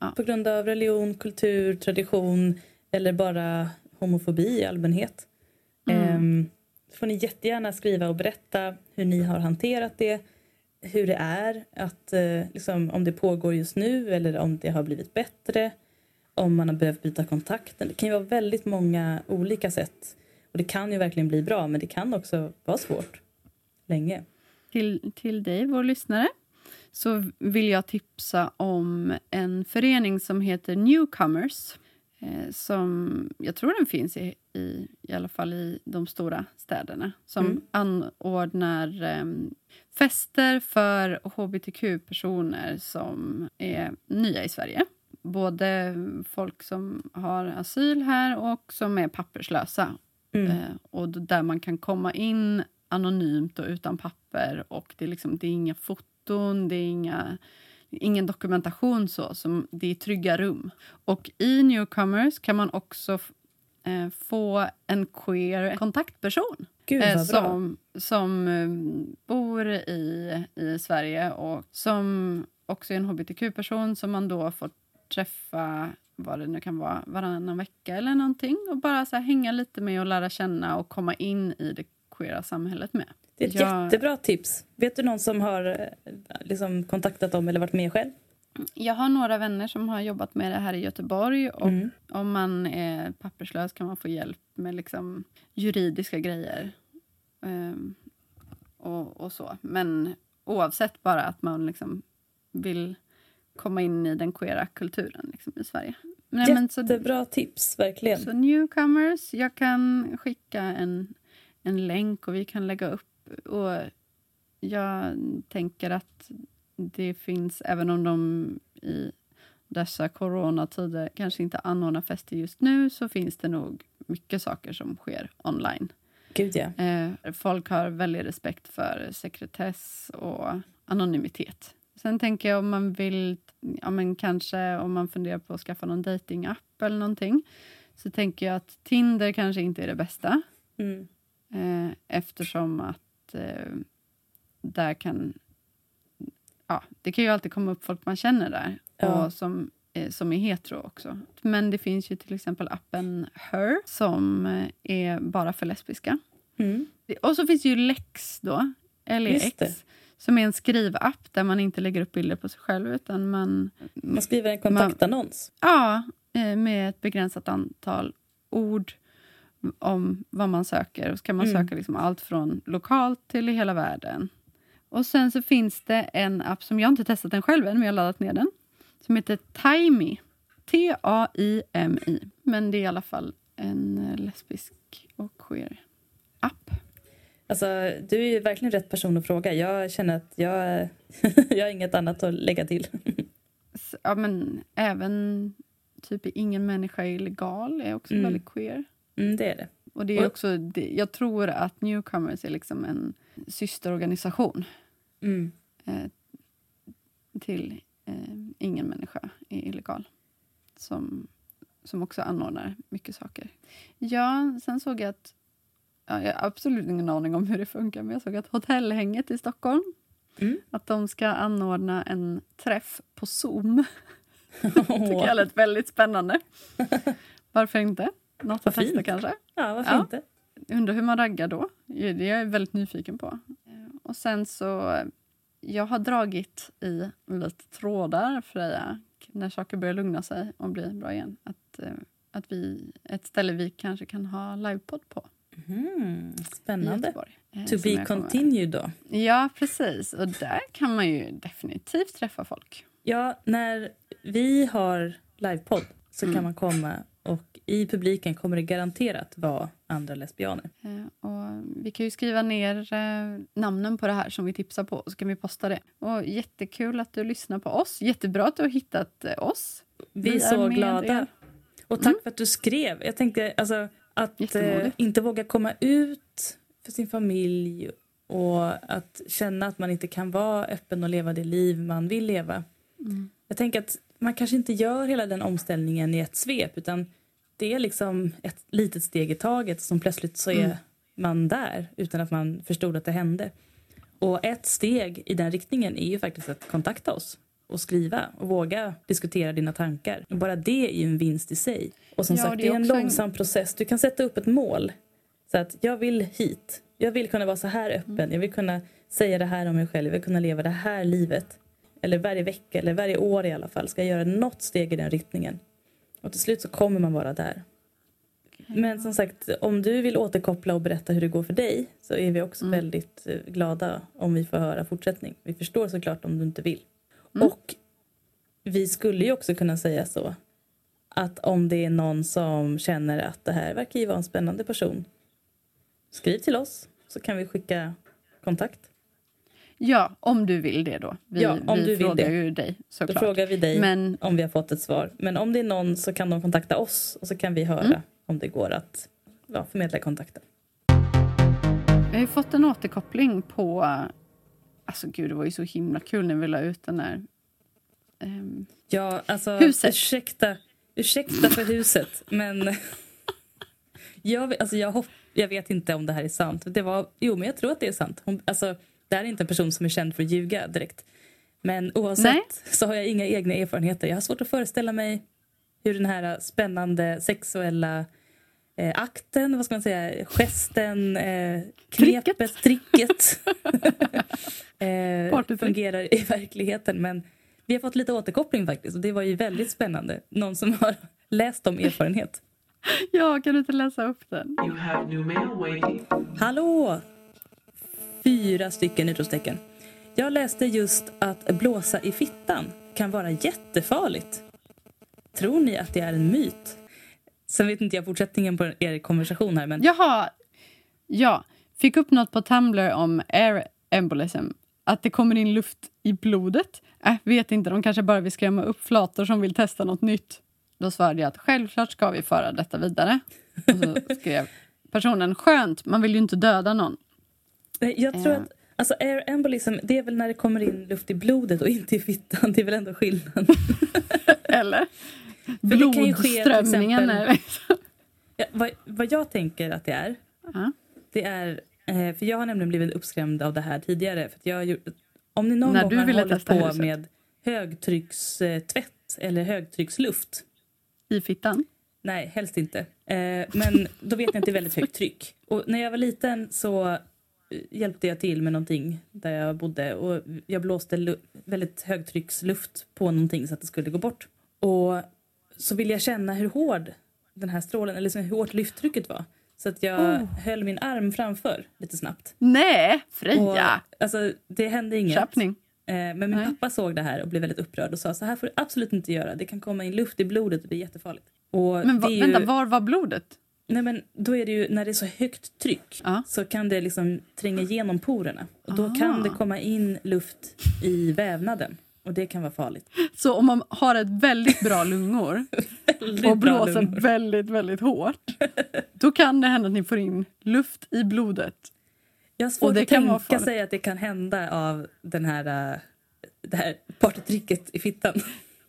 ja. på grund av religion, kultur, tradition eller bara homofobi i allmänhet. Mm. Ehm, så får ni jättegärna skriva och berätta hur ni har hanterat det. Hur det är, att, eh, liksom, om det pågår just nu eller om det har blivit bättre. Om man har behövt byta kontakten. Det kan ju vara väldigt många olika sätt. Och det kan ju verkligen bli bra men det kan också vara svårt. Länge. till, till dig, vår lyssnare, så vill jag tipsa om en förening som heter Newcomers. Eh, som Jag tror den finns i, i, i alla fall i de stora städerna. Som Mm. anordnar eh, fester för hbtq-personer som är nya i Sverige. Både folk som har asyl här och som är papperslösa Mm. Eh, och där man kan komma in anonymt och utan papper. Och det är, liksom, det är inga foton, det är inga ingen dokumentation så, som det är trygga rum. Och i Newcomers kan man också få en queer kontaktperson Gud eh, som, som eh, bor i, i Sverige och som också är en hbtq-person som man då får träffa vad det nu kan vara, varannan vecka eller någonting och bara så hänga lite med och lära känna och komma in i det queera samhället med. Det är ett Jag- jättebra tips. Vet du någon som har eh, liksom, kontaktat dem eller varit med själv? Jag har några vänner som har jobbat med det här i Göteborg. Och Mm. Om man är papperslös kan man få hjälp med liksom juridiska grejer. Ehm, och, och så. Men oavsett bara att man liksom vill komma in i den queera kulturen liksom, i Sverige. Nej, men så, Jättebra tips, verkligen. så newcomers, jag kan skicka en, en länk och vi kan lägga upp. Och jag tänker att det finns, även om de i dessa coronatider kanske inte anordnar fester just nu, så finns det nog mycket saker som sker online. Gud ja. Eh, folk har väldigt respekt för sekretess och anonymitet. Sen tänker jag om man vill, ja men kanske om man funderar på att skaffa någon datingapp eller någonting, så tänker jag att Tinder kanske inte är det bästa. Mm. Eh, eftersom att eh, där kan... Ja, det kan ju alltid komma upp folk man känner där, Ja. och som, som är hetero också. Men det finns ju till exempel appen Her som eh, är bara för lesbiska. Mm. Och så finns ju Lex då. LEX, som är en skrivapp där man inte lägger upp bilder på sig själv utan man Man skriver en kontaktannons. Ja, eh, med ett begränsat antal ord om vad man söker. Och så kan man Mm. söka liksom allt från lokalt till i hela världen. Och sen så finns det en app som jag inte testat den själv än, men jag har laddat ner den. Som heter Timey. T-A-I-M-I. Men det är i alla fall en eh, lesbisk och queer app. Alltså, du är ju verkligen rätt person att fråga. Jag känner att jag, jag har inget annat att lägga till. Ja, men även typ Ingen människa är illegal är också Mm. väldigt queer. Mm, det är det. Och det är också, det, jag tror att Newcomers är liksom en systerorganisation Mm. eh, till eh, Ingen människa är illegal. Som, som också anordnar mycket saker. Ja, sen såg jag att... Ja, jag har absolut ingen aning om hur det funkar, men jag såg att Hotellhänget i Stockholm Mm. att de ska anordna en träff på Zoom. tycker jag lät väldigt spännande. Varför inte? Något att testa kanske. Ja, varför Ja. inte? Undrar hur man raggar då. Det är jag väldigt nyfiken på. Och sen så... Jag har dragit i lite trådar, Freja, när saker börjar lugna sig och bli bra igen. Att, eh, att vi, ett ställe vi kanske kan ha livepodd på Mm, spännande. Eh, To be continued då. Ja, precis. Och där kan man ju definitivt träffa folk. Ja, när vi har livepodd så Mm. kan man komma och i publiken kommer det garanterat vara andra lesbianer. Eh, Och vi kan ju skriva ner eh, namnen på det här som vi tipsar på så kan vi posta det. Och jättekul att du lyssnar på oss. Jättebra att du har hittat eh, oss. Vi är Vi är så glada. er. Och tack för att du skrev. Jag tänkte alltså, att eh, inte våga komma ut för sin familj och att känna att man inte kan vara öppen och leva det liv man vill leva. Jag tänker att man kanske inte gör hela den omställningen i ett svep utan det är liksom ett litet steg i taget som plötsligt så är Mm. man där utan att man förstod att det hände. Och ett steg i den riktningen är ju faktiskt att kontakta oss och skriva och våga diskutera dina tankar. Bara det är ju en vinst i sig. Och som Ja, sagt, det är en också en- långsam process. Du kan sätta upp ett mål. Så att jag vill hit. Jag vill kunna vara så här öppen. Mm. Jag vill kunna säga det här om mig själv. Jag vill kunna leva det här livet. Eller varje vecka eller varje år i alla fall ska göra något steg i den riktningen. Och till slut så kommer man vara där. Men som sagt, om du vill återkoppla och berätta hur det går för dig så är vi också Mm. väldigt eh, glada om vi får höra fortsättning. Vi förstår såklart om du inte vill. Mm. Och vi skulle ju också kunna säga så att om det är någon som känner att det här verkar ju vara en spännande person skriv till oss så kan vi skicka kontakt. Ja, om du vill det då. Vi, Ja, om vi du vill frågar det. ju dig Då såklart. frågar vi dig Men om vi har fått ett svar. Men om det är någon så kan de kontakta oss och så kan vi höra Mm. om det går att ja, förmedla kontakten. vi har ju fått en återkoppling på... Alltså gud, det var ju så himla kul när vi la ut den här ehm, Ja, alltså Huset. ursäkta, ursäkta för huset, men jag, alltså, jag, hopp, jag vet inte om det här är sant. Det var, jo, men jag tror att det är sant. Hon, alltså, det här är inte en person som är känd för att ljuga direkt. Men oavsett Nej. så har jag inga egna erfarenheter. Jag har svårt att föreställa mig hur den här spännande sexuella eh, akten, vad ska man säga, gesten, eh, knepet, tricket eh, fungerar i verkligheten. Men vi har fått lite återkoppling faktiskt och det var ju väldigt spännande. Någon som har läst om erfarenhet. ja, kan du inte läsa upp den? You have new mail waiting. Hallå! Fyra stycken utropstecken. Jag läste just att blåsa i fittan kan vara jättefarligt. Tror ni att det är en myt? Sen vet inte jag fortsättningen på er konversation här men Jaha, ja. Fick upp något på Tumblr om air embolism. Att det kommer in luft i blodet. Äh, vet inte, de kanske bara vill skrämma upp flator som vill testa något nytt. Då svarade jag att självklart ska vi föra detta vidare. Och så skrev personen skönt, man vill ju inte döda någon. Nej, jag tror Eh. att alltså air embolism det är väl när det kommer in luft i blodet och inte i fittan. Det är väl ändå skillnad. Eller? ju ske Blodströmningen exempel- liksom... Ja, vad, vad jag tänker att det är, Ja. det är... Eh, för jag har nämligen blivit uppskrämd av det här tidigare. För jag om ni någon När gång har hållit på huset. med högtryckstvätt eller högtrycksluft. I fittan. Nej, helst inte. Eh, men då vet ni att det är väldigt högt tryck. Och när jag var liten så hjälpte jag till med någonting där jag bodde. Och jag blåste väldigt högtrycksluft på någonting så att det skulle gå bort. Och så ville jag känna hur hård den här strålen, eller liksom hur hårt lyfttrycket var. Så att jag Oh. höll min arm framför lite snabbt. Nej, Och, Freja! alltså, det hände inget. Köpning. Eh, men min Nej. pappa såg det här och blev väldigt upprörd och sa så här får du absolut inte göra. Det kan komma in luft i blodet och bli jättefarligt. Och Men va, ju, vänta, var var blodet? Nej men då är det ju när det är så högt tryck Ja. så kan det liksom tränga igenom porerna. Och då Ah. kan det komma in luft i vävnaden. Och det kan vara farligt. Så om man har ett väldigt bra lungor Väldigt och blåser lungor. väldigt, väldigt hårt då kan det hända att ni får in luft i blodet. Jag har och svårt det att kan tänka sig att det kan hända av den här, äh, det här partytricket i fittan.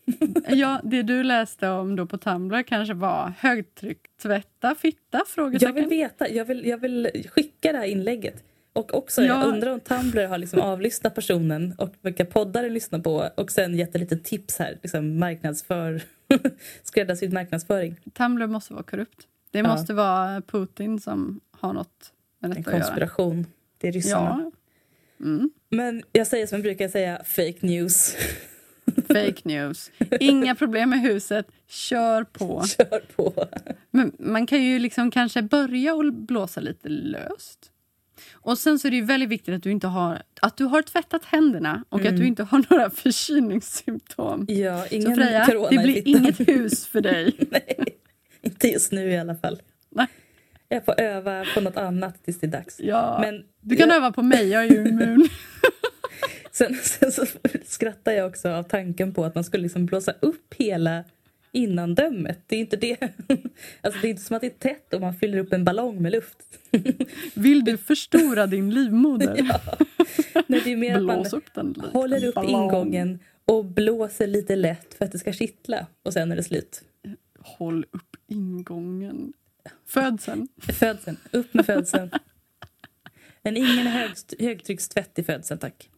Ja, det du läste om då på Tumblr kanske var högtryck, tvätta, fitta? Jag vill veta, jag vill, jag vill skicka det här inlägget. Och också, Ja. jag undrar om Tumblr har liksom avlyssnat personen och vilka poddar den lyssnar på och sen gett lite tips här, liksom marknadsför, skräddarsydd marknadsföring. Tumblr måste vara korrupt. Det Ja. måste vara Putin som har något med En detta att göra. konspiration. Det är ryssarna. Ja. Mm. Men jag säger som jag brukar säga, fake news. Fake news. Inga problem med huset. Kör på. Kör på. Men man kan ju liksom kanske börja och blåsa lite löst. Och sen så är det ju väldigt viktigt att du inte har att du har tvättat händerna och att du inte har några förkylningssymptom. Ja, Så ingen Freja, corona det blir inget hus för dig. Nej, inte just nu i alla fall. Nej. Jag får öva på något annat tills det är dags. Ja. Men Du kan jag, öva på mig, jag är ju immun. sen, sen så skrattar jag också av tanken på att man skulle liksom blåsa upp hela innandömet. Det är inte det. Alltså det är inte som att det är tätt om man fyller upp en ballong med luft. Vill du förstora din livmoder? Ja. Nej, det är mer att man Blås upp den lite. håller upp Ballong. ingången och blåser lite lätt för att det ska kittla. Och sen är det slut. Håll upp ingången. Födseln. Födseln. Upp med födseln. Men ingen högst, högtryckstvätt i födseln, tack.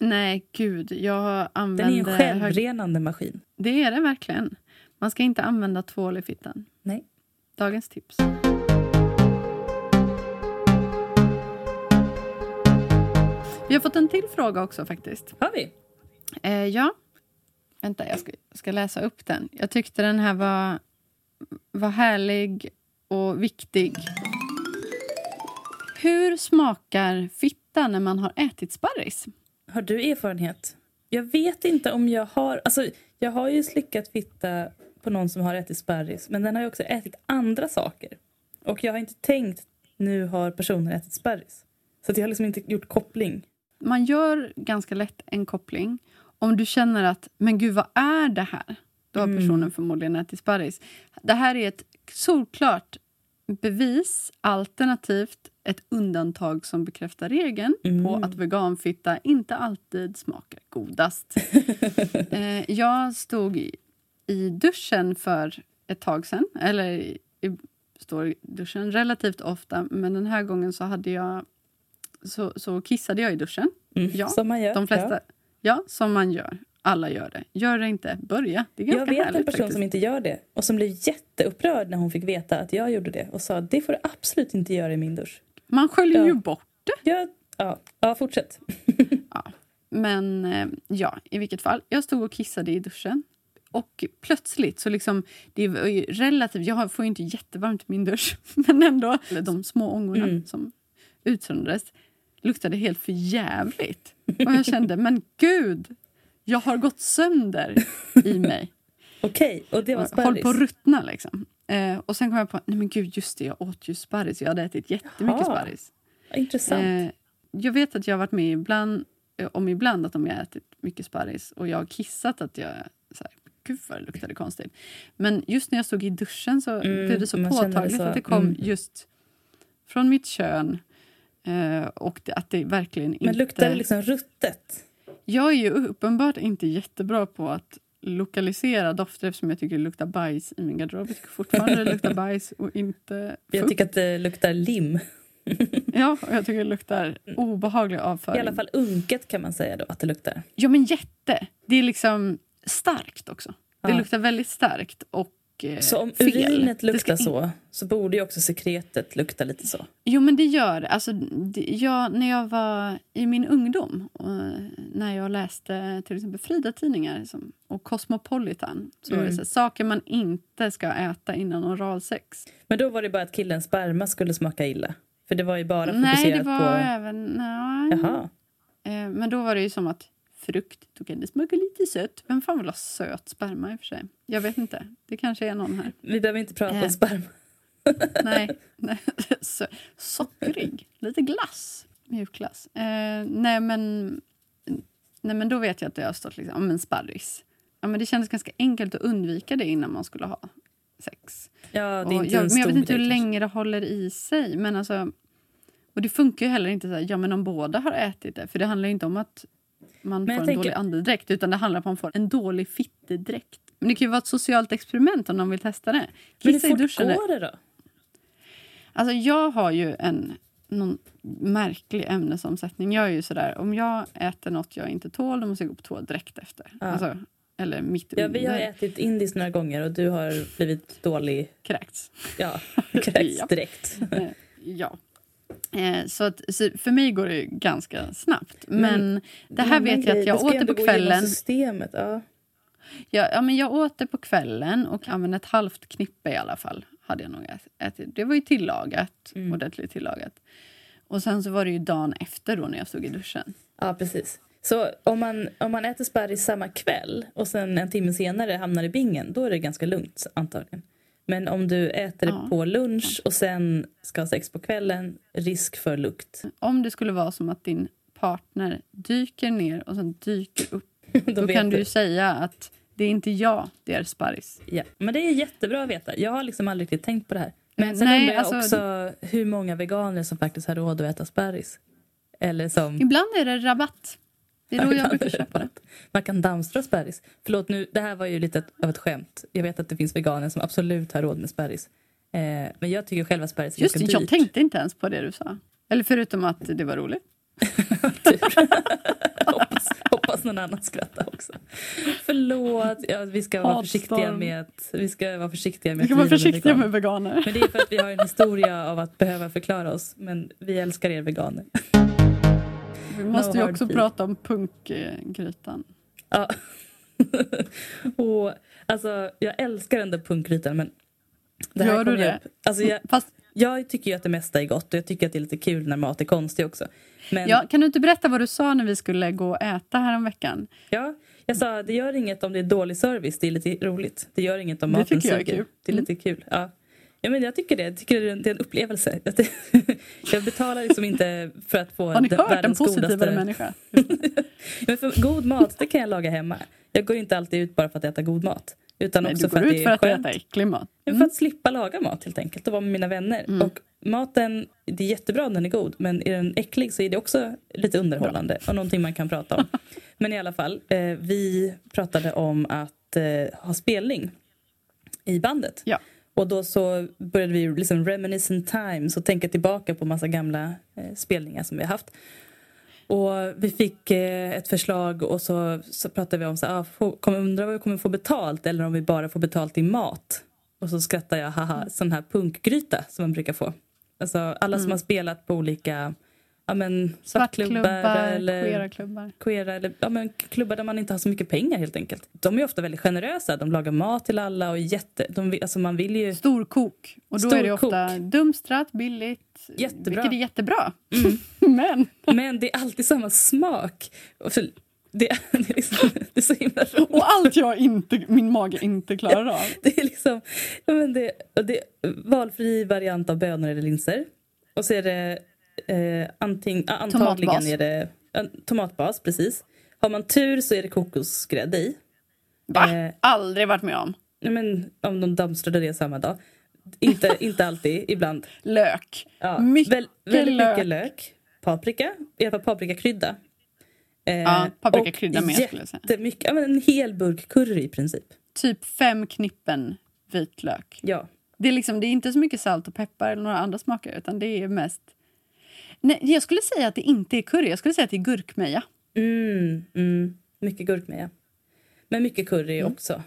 Nej, gud. Jag Den är använder... en självrenande maskin. Det är det verkligen. Man ska inte använda tvål i fittan. Nej. Dagens tips. Vi har fått en till fråga också faktiskt. Har vi? Eh, ja. Vänta, jag ska, ska läsa upp den. Jag tyckte den här var, var härlig och viktig. Hur smakar fitta när man har ätit sparris? Har du erfarenhet? Jag vet inte om jag har... Alltså, jag har ju slickat fitta på någon som har ätit sparris men den har ju också ätit andra saker. Och jag har inte tänkt nu har personen ätit sparris. Så jag har liksom inte gjort koppling. Man gör ganska lätt en koppling. Om du känner att, men gud vad är det här? Då har personen förmodligen ätit sparris. Det här är ett solklart bevis alternativt ett undantag som bekräftar regeln på att veganfitta inte alltid smakar godast. eh, jag stod i, i duschen för ett tag sen, eller i, i- står i duschen relativt ofta men den här gången så hade jag så, så kissade jag i duschen. Mm, Ja, som man gör. De flesta, Ja. ja. som man gör. Alla gör det. Gör det inte, börja. Det är ganska Jag vet en härligt person faktiskt. som inte gör det och som blev jätteupprörd när hon fick veta att jag gjorde det och sa det får du absolut inte göra i min dusch. Man sköljer Ja. ju bort det. Jag, ja, ja, fortsätt. Men eh, ja, i vilket fall. Jag stod och kissade i duschen. Och plötsligt så liksom, det ju relativt, jag får ju inte jättevarmt i min dusch, men ändå, de små ångorna Mm. som utsöndras luktade helt för jävligt. Och jag kände, men gud, jag har gått sönder i mig. Okej, och det var Och Håll på att sparris. ruttna liksom. Eh, och sen kom jag på, nej men gud just det, jag åt ju sparris. Jag hade ätit jättemycket Jaha. sparris. Intressant. Eh, jag vet att jag har varit med ibland, eh, om ibland att om jag har ätit mycket sparris och jag har kissat att jag så här, gud vad det luktade konstigt. Men just när jag stod i duschen så Mm, blev det så det påtagligt så. att det kom Mm. just från mitt kön. Eh, och det, att det verkligen Men inte... luktar det liksom ruttet? Jag är ju uppenbart inte jättebra på att lokalisera dofter eftersom jag tycker det luktar bajs i min garderob. Jag tycker fortfarande det luktar bajs och inte Jag fukt. tycker att det luktar lim. Ja, och jag tycker det luktar obehaglig avföring. I alla fall unket kan man säga då att det luktar. Ja, men jätte. Det är liksom starkt också. Det Ja. luktar väldigt starkt och Så om urinet luktar så, så borde ju också sekretet lukta lite så. Jo, men det gör. Alltså, det. Jag, när jag var i min ungdom och när jag läste till exempel Frida-tidningar och Cosmopolitan så var det Mm. så här, saker man inte ska äta innan oralsex. Men då var det bara att killens sperma skulle smaka illa. För det var ju bara Nej, fokuserat det var på... även... Nej. Jaha. Eh, Men då var det ju som att frukt, då kan det smaka lite sött. Vem fan vill ha söt sperma i och för sig? Jag vet inte. Det kanske är någon här. Vi behöver inte prata Eh. om sperma. Nej, nej. Så, sockrig. Lite glass. Mjukglass. Eh, nej, men, nej, men då vet jag att det har stått liksom, men sparris. Ja, men det kändes ganska enkelt att undvika det innan man skulle ha sex. Ja, det är Och inte jag, en men jag stor vet inte hur länge det håller i sig. Men alltså, och det funkar ju heller inte så här, ja men om båda har ätit det. För det handlar ju inte om att man Men får en tänker- dålig andedräkt utan det handlar om att man får en dålig fittedräkt. Men det kan ju vara ett socialt experiment om någon vill testa det. Men hur Kissa fort går det då? Alltså jag har ju en någon märklig ämnesomsättning. Jag är ju sådär, om jag äter något jag inte tål då måste jag gå på toa direkt efter. Ja. Alltså, eller mitt Ja, vi har ätit indiskt några gånger och du har blivit dålig. Kräkts. Ja, kräkts direkt. Ja. Eh, så, att, så för mig går det ganska snabbt. Men, det här En annan vet jag att jag åt det på kvällen. Systemet, ja. Ja, ja, men jag åt det på kvällen och använde ett halvt knippe i alla fall. Hade jag nog ät- ätit. Det var ju tillagat, Mm. ordentligt tillagat. Och sen så var det ju dagen efter då när jag stod i duschen. ja, precis. Så om man, om man äter sparris samma kväll och sen en timme senare hamnar i bingen, då är det ganska lugnt antagligen. Men om du äter det Ja. på lunch och sen ska ha sex på kvällen, risk för lukt. Om det skulle vara som att din partner dyker ner och sen dyker upp, Då, kan du ju säga att det är inte jag, det är sparris. Ja, men det är jättebra att veta. Jag har liksom aldrig riktigt tänkt på det här. Men Men sen nej, undrar jag alltså- också hur många veganer som faktiskt har råd att äta sparris. Eller som... Ibland är det rabatt. Det är då jag brukar köpa det. Man kan dammstra sparris. Förlåt, nu, det här var ju lite av ett skämt. Jag vet att det finns veganer som absolut har råd med sparris. Eh, men jag tycker själva sparris är Just det, ganska jag dyrt. tänkte inte ens på det du sa. Eller förutom att det var roligt. hoppas, hoppas någon annan skrattar också. Förlåt. Ja, vi ska vara försiktiga med att, vi ska vara försiktiga med Vi ska vara försiktiga med veganer. Men det är för att vi har en historia av att behöva förklara oss. Men vi älskar er veganer. Vi måste ju hard också prata om punkgrytan. Ja. och, alltså, jag älskar den där punkgrytan men det Gör du ju det? Upp. Alltså, jag, Fast, jag tycker ju att det mesta är gott och jag tycker att det är lite kul när mat är konstig också. Men ja, kan du inte berätta vad du sa när vi skulle gå och äta häromveckan? ja, jag sa det gör inget om det är dålig service, det är lite roligt. Det gör inget om Det maten tycker jag är suger. kul. Det är lite kul. Ja. Ja, men jag tycker det. Jag tycker det är en, det är en upplevelse. Jag, betalar liksom inte för att få Har ni den- hört en positivare godaste... människa? Men för god mat, det kan jag laga hemma. Jag går inte alltid ut bara för att äta god mat. Utan Nej, också du går för att ut det för är att skönt. äta äcklig mat. Ja, För att slippa laga mat helt enkelt och vara med mina vänner. Mm. Och maten, det är jättebra om den är god men är den äcklig så är det också lite underhållande och någonting man kan prata om. men i alla fall, eh, vi pratade om att eh, ha spelning i bandet. Ja. Och då så började vi liksom reminisce in times och tänka tillbaka på massa gamla eh, spelningar som vi har haft. Och vi fick eh, ett förslag och så, så pratade vi om så, ah, kommer, undrar vad vi kommer få betalt eller om vi bara får betalt i mat. Och så skrattar jag, haha, sån här punkgryta som man brukar få. Alltså alla som har spelat på olika ja, men, svartklubbar Svartklubbar, eller queera klubbar. queera eller ja, men, klubbar där man inte har så mycket pengar helt enkelt. De är ofta väldigt generösa. De lagar mat till alla och jätte, de, alltså, man vill ju... Storkok. Och då är det Storkok. ofta dumstrat, billigt. Jättebra. Vilket är jättebra. Mm. Men Men det är alltid samma smak. Det, är- det, är liksom, det är så himla roligt. Och allt jag inte, min mage inte klarar av. Det är liksom men det, det är valfri variant av bönor eller linser. Och så är det eh, anting, ah, antagligen Tomatbas. är det ja, tomatbas, precis. Har man tur så är det kokosgrädde i. Va? Eh, Aldrig varit med om. Men om de dumpstrade det samma dag. Inte, inte alltid, ibland. Lök. Ja, Mycket väl, väldigt lök. mycket lök. Paprika, i alla fall paprikakrydda. Eh, Ja, paprikakrydda med, skulle jag säga. ja, men en hel burk curry i princip. Typ fem knippen vitlök. Ja. Det är, liksom, det är inte så mycket salt och peppar eller några andra smaker utan det är mest... Nej, jag skulle säga att det inte är curry, jag skulle säga att det är gurkmeja. Mm, mm, mycket gurkmeja. Men mycket curry också.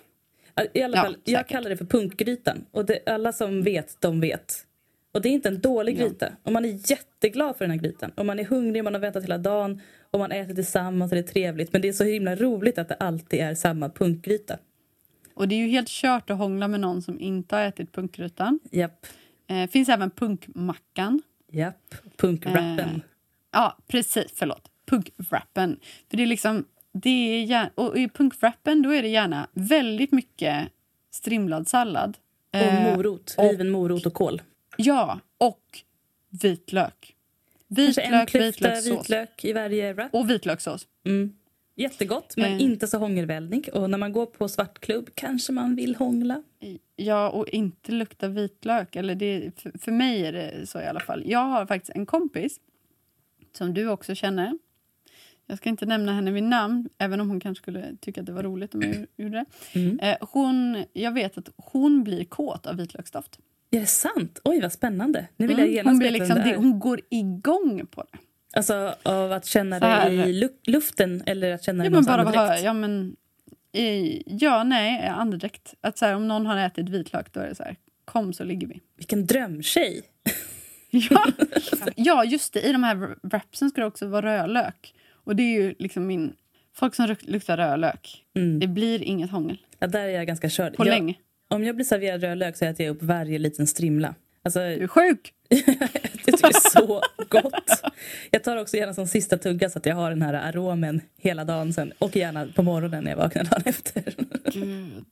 I alla Ja, fall, jag säkert. kallar det för punkgrytan. Och det, alla som vet, de vet. Och det är inte en dålig Ja. gryta. Och man är jätteglad för den här grytan. Och man är hungrig, man har väntat hela dagen. Och man äter tillsammans och det är trevligt. Men det är så himla roligt att det alltid är samma punkgryta. Och det är ju helt kört att hångla med någon som inte har ätit punkgrytan. Japp, Eh, finns även punkmackan. Japp. Punkrappen. Eh, Ja, precis. Förlåt. Punkwrappen. För det är liksom... Det är gärna, och i punkwrappen då är det gärna väldigt mycket strimlad sallad. och Eh, morot. och- Riven morot och kål. Ja, och vitlök. Kanske en Vitlök, klyfta vitlökssås. vitlök i varje wrap. Och vitlökssås. Mm. Jättegott, men Eh. inte så hångelväldig. Och när man går på svartklubb kanske man vill hångla. Ja, och inte lukta vitlök. Eller det, för, för mig är det så i alla fall. Jag har faktiskt en kompis som du också känner. Jag ska inte nämna henne vid namn, även om hon kanske skulle tycka att det var roligt om jag gjorde det. Mm. Eh, hon, jag vet att hon blir kåt av vitlöksdoft. Är det sant? Oj, vad spännande. Nu vill Mm, jag hon, blir liksom, det hon går igång på det. Alltså av att känna det i lu- luften eller att känna det Ja, men bara andedräkt? ja, men, i, ja, nej, andedräkt. Att så här, om någon har ätit vitlök, då är det så här, kom så ligger vi. Vilken drömtjej! Ja, ja just det. I de här wrapsen ska det också vara rödlök. Och det är ju liksom min... Folk som luk- luktar rödlök, Mm. det blir inget hångel Ja, där är jag ganska körd. på jag, länge. Om jag blir serverad rödlök så äter jag upp varje liten strimla. Alltså, Du är sjuk! är så gott. Jag tar också gärna som sista tugga så att jag har den här aromen hela dagen sen. Och gärna på morgonen när jag vaknar dagen efter. Gud.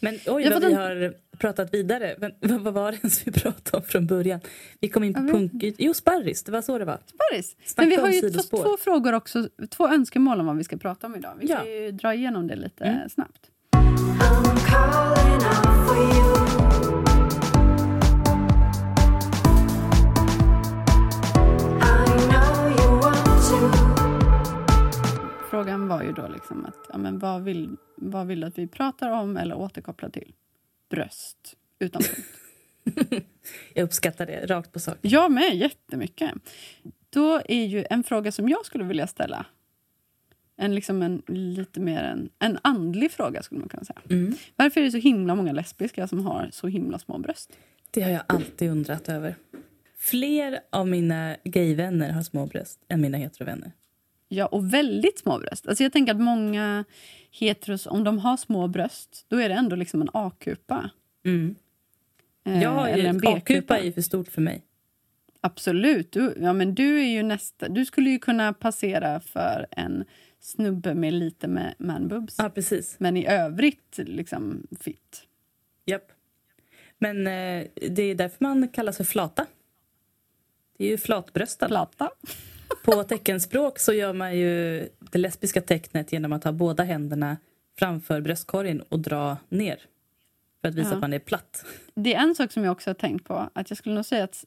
Men oj Jag vad vi den- har pratat vidare. Men, vad vad var det ens vi pratade om från början? Vi kom in på punk... Jo, sparris. Det var så det var. Snacka Men vi har ju fått två frågor också, två önskemål om vad vi ska prata om idag. Vi Ja. kan ju dra igenom det lite Mm. snabbt. Frågan var ju då liksom att, ja, men vad, vill, vad vill du att vi pratar om eller återkopplar till? Bröst. Utan punkt. Jag uppskattar det. Rakt på sak. Jag med, jättemycket. Då är ju en fråga som jag skulle vilja ställa en, liksom en lite mer en, en andlig fråga. skulle man kunna säga. Mm. Varför är det så himla många lesbiska som har så himla små bröst? Det har jag alltid undrat över. Fler av mina gayvänner har små bröst än mina heterovänner. Ja, och väldigt små bröst. Alltså jag tänker att många heteros, om de har små bröst, då är det ändå liksom en A-kupa. Mm. Eh, ju, eller en A-kupa är för stort för mig. Absolut. Du, ja, men du, är ju nästa, du skulle ju kunna passera för en snubbe med lite med manboobs. Ja, precis. Men i övrigt liksom fit. Japp. Men eh, det är därför man kallas för flata. Det är ju flatbröstad. Plata. På teckenspråk så gör man ju det lesbiska tecknet genom att ha båda händerna framför bröstkorgen och dra ner. För att visa Ja. att man är platt. Det är en sak som jag också har tänkt på. Att Jag skulle nog säga att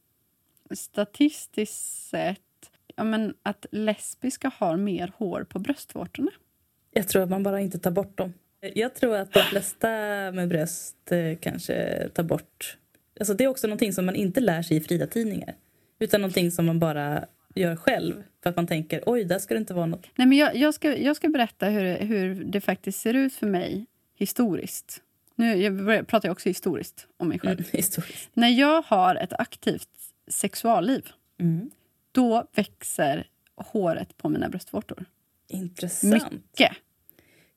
statistiskt sett ja, men att lesbiska har mer hår på bröstvårtorna. Jag tror att man bara inte tar bort dem. Jag tror att de flesta med bröst eh, kanske tar bort... Alltså det är också någonting som man inte lär sig i fria tidningar. Utan någonting som man bara gör själv. För att man tänker, oj, där ska det inte vara något. Nej, men jag, jag, ska, jag ska berätta hur, hur det faktiskt ser ut för mig historiskt. Nu, jag pratar jag också historiskt om mig själv. Mm, historiskt. När jag har ett aktivt sexualliv, Mm. då växer håret på mina bröstvårtor. Intressant. Mycket.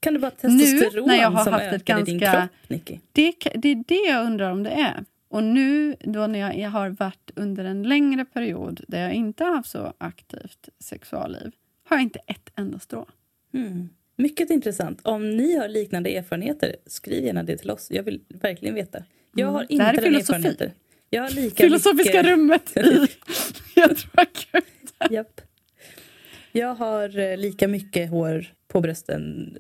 Kan det vara Nu, testosteron när jag har som haft ett ökar i din ganska- kropp, Nicky? Det, det är det jag undrar om det är. Och nu då när jag, har varit under en längre period där jag inte har haft så aktivt sexualliv har jag inte ett enda strå. Mm. Mycket intressant. Om ni har liknande erfarenheter, skriv gärna det till oss. Jag vill verkligen veta. Jag har Mm. inte Det här är den erfarenheten. Jag har lika Filosofiska mycket... rummet i jag tror. Japp. Jag har eh, lika mycket hår på brösten.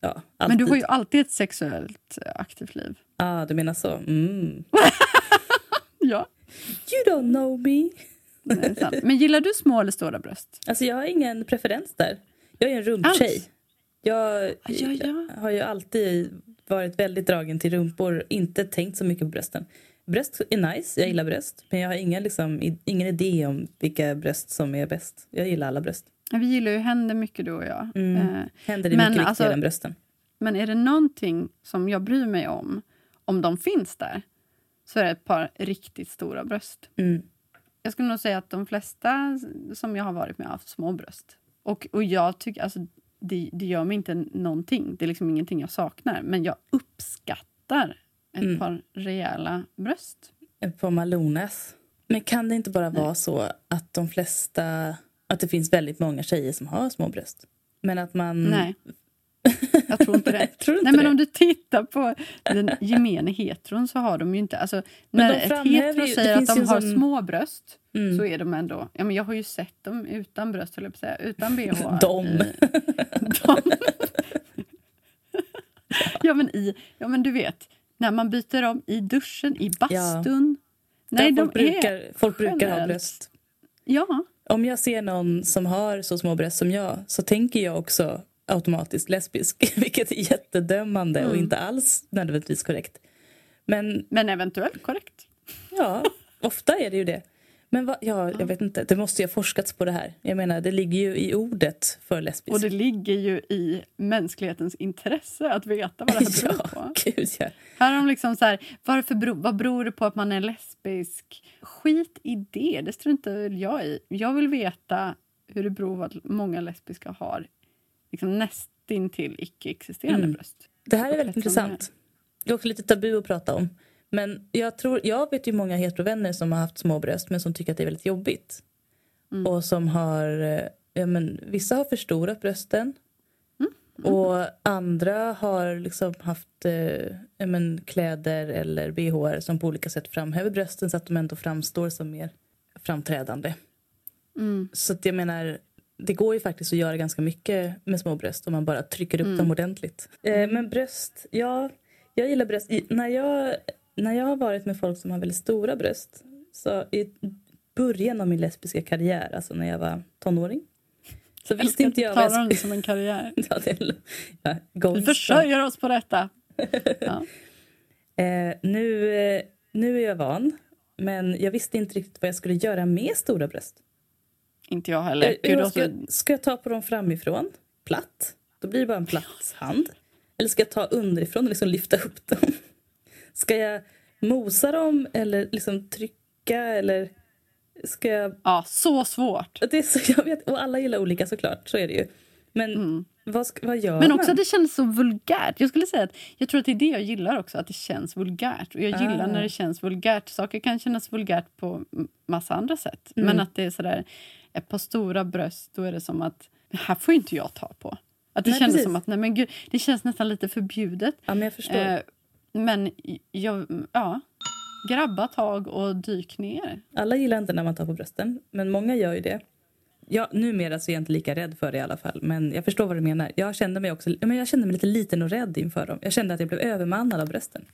Ja, alltid. Men du har ju alltid ett sexuellt eh, aktivt liv. ah, du menar så. Mm. Ja, You don't know me. sant. Men gillar du små eller stora bröst? Alltså jag har ingen preferens där. Jag är en rumptjej. Jag Ja, ja. har ju alltid varit väldigt dragen till rumpor. Inte tänkt så mycket på brösten. Bröst är nice, jag gillar bröst. Men jag har ingen, liksom, ingen idé om vilka bröst som är bäst. Jag gillar alla bröst. Vi gillar ju händer mycket du och jag. Mm. Eh, Händer är Men mycket alltså- viktigare än brösten. Men är det någonting som jag bryr mig om, om de finns där, så är det ett par riktigt stora bröst. Mm. Jag skulle nog säga att de flesta som jag har varit med har haft små bröst. Och, och jag tycker, alltså, det, det gör mig inte någonting. Det är liksom ingenting jag saknar. Men jag uppskattar ett Mm. par rejäla bröst. På Malonas. Men kan det inte bara vara så att de flesta... Att det finns väldigt många tjejer som har små bröst? Men att man... Nej, jag tror inte det. Tror inte Nej, men det? om du tittar på den gemene heteron så har de ju inte... Alltså, Men när ett hetero ju- säger att de har sån- små bröst Mm. så är de ändå... Ja, men jag har ju sett dem utan bröst, höll jag på att säga. Utan bh. De. I, de. ja, men i... Ja, men du vet. När man byter om i duschen, i bastun. Nej, Där de folk, brukar, är... folk brukar ha bröst. Ja. Om jag ser någon som har så små bröst som jag så tänker jag också automatiskt lesbisk. Vilket är jättedömande och Mm. inte alls nödvändigtvis korrekt. Men Men eventuellt korrekt. ja, ofta är det ju det. Men va, ja, jag vet inte, det måste ju ha forskats på det här. Jag menar, det ligger ju i ordet för lesbisk. Och det ligger ju i mänsklighetens intresse att veta vad det här beror på. ja, gud ja. Här har de liksom så här, varför bero, vad beror det på att man är lesbisk? Skit i det, det struntar jag i. Jag vill veta hur det beror på att många lesbiska har liksom nästintill icke-existerande Mm. bröst. Det här är väldigt intressant. Det är också lite tabu att prata om. Men jag, tror, jag vet ju många heterovänner som har haft små bröst men som tycker att det är väldigt jobbigt. Mm. Och som har, eh, ja men vissa har förstorat brösten. Mm. Och andra har liksom haft eh, ja men, kläder eller bh som på olika sätt framhäver brösten så att de ändå framstår som mer framträdande. Mm. Så att jag menar, det går ju faktiskt att göra ganska mycket med små bröst om man bara trycker upp Mm. dem ordentligt. Eh, men bröst, ja, jag gillar bröst. I, när, jag, när jag har varit med folk som har väldigt stora bröst, så i början av min lesbiska karriär, alltså när jag var tonåring, så Jag visste inte jag vad jag skulle... som en karriär. Ja, det är, ja, Vi försörjer oss på detta. Ja. Eh, nu, eh, nu är jag van, men jag visste inte riktigt vad jag skulle göra med stora bröst. Inte jag heller. Eh, Gud, och ska, jag, ska jag ta på dem framifrån? Platt? Då blir det bara en platt hand. Eller ska jag ta underifrån och liksom lyfta upp dem? Ska jag mosa dem eller liksom trycka eller ska jag... ja, så svårt. Det är så, jag vet, och alla gillar olika såklart, så är det ju. Men vad, ska, vad gör Mm. Men också man? att det känns så vulgärt. Jag skulle säga att jag tror att det är det jag gillar också, att det känns vulgärt. Och jag gillar Ah. när det känns vulgärt. Saker kan kännas vulgärt på massa andra sätt. Mm. Men att det är sådär, ett par stora bröst, då är det som att det här får inte jag ta på. Att det Nej, kändes precis. som att nej men gud, det känns nästan lite förbjudet. Ja, men jag förstår. Eh, men jag, ja, grabba tag och dyk ner. Alla gillar inte när man tar på brösten, men många gör ju det. Ja, numera så är jag inte lika rädd för det i alla fall. Men jag förstår vad du menar. Jag kände mig också men jag kände mig lite liten och rädd inför dem. Jag kände att jag blev övermannad av brösten.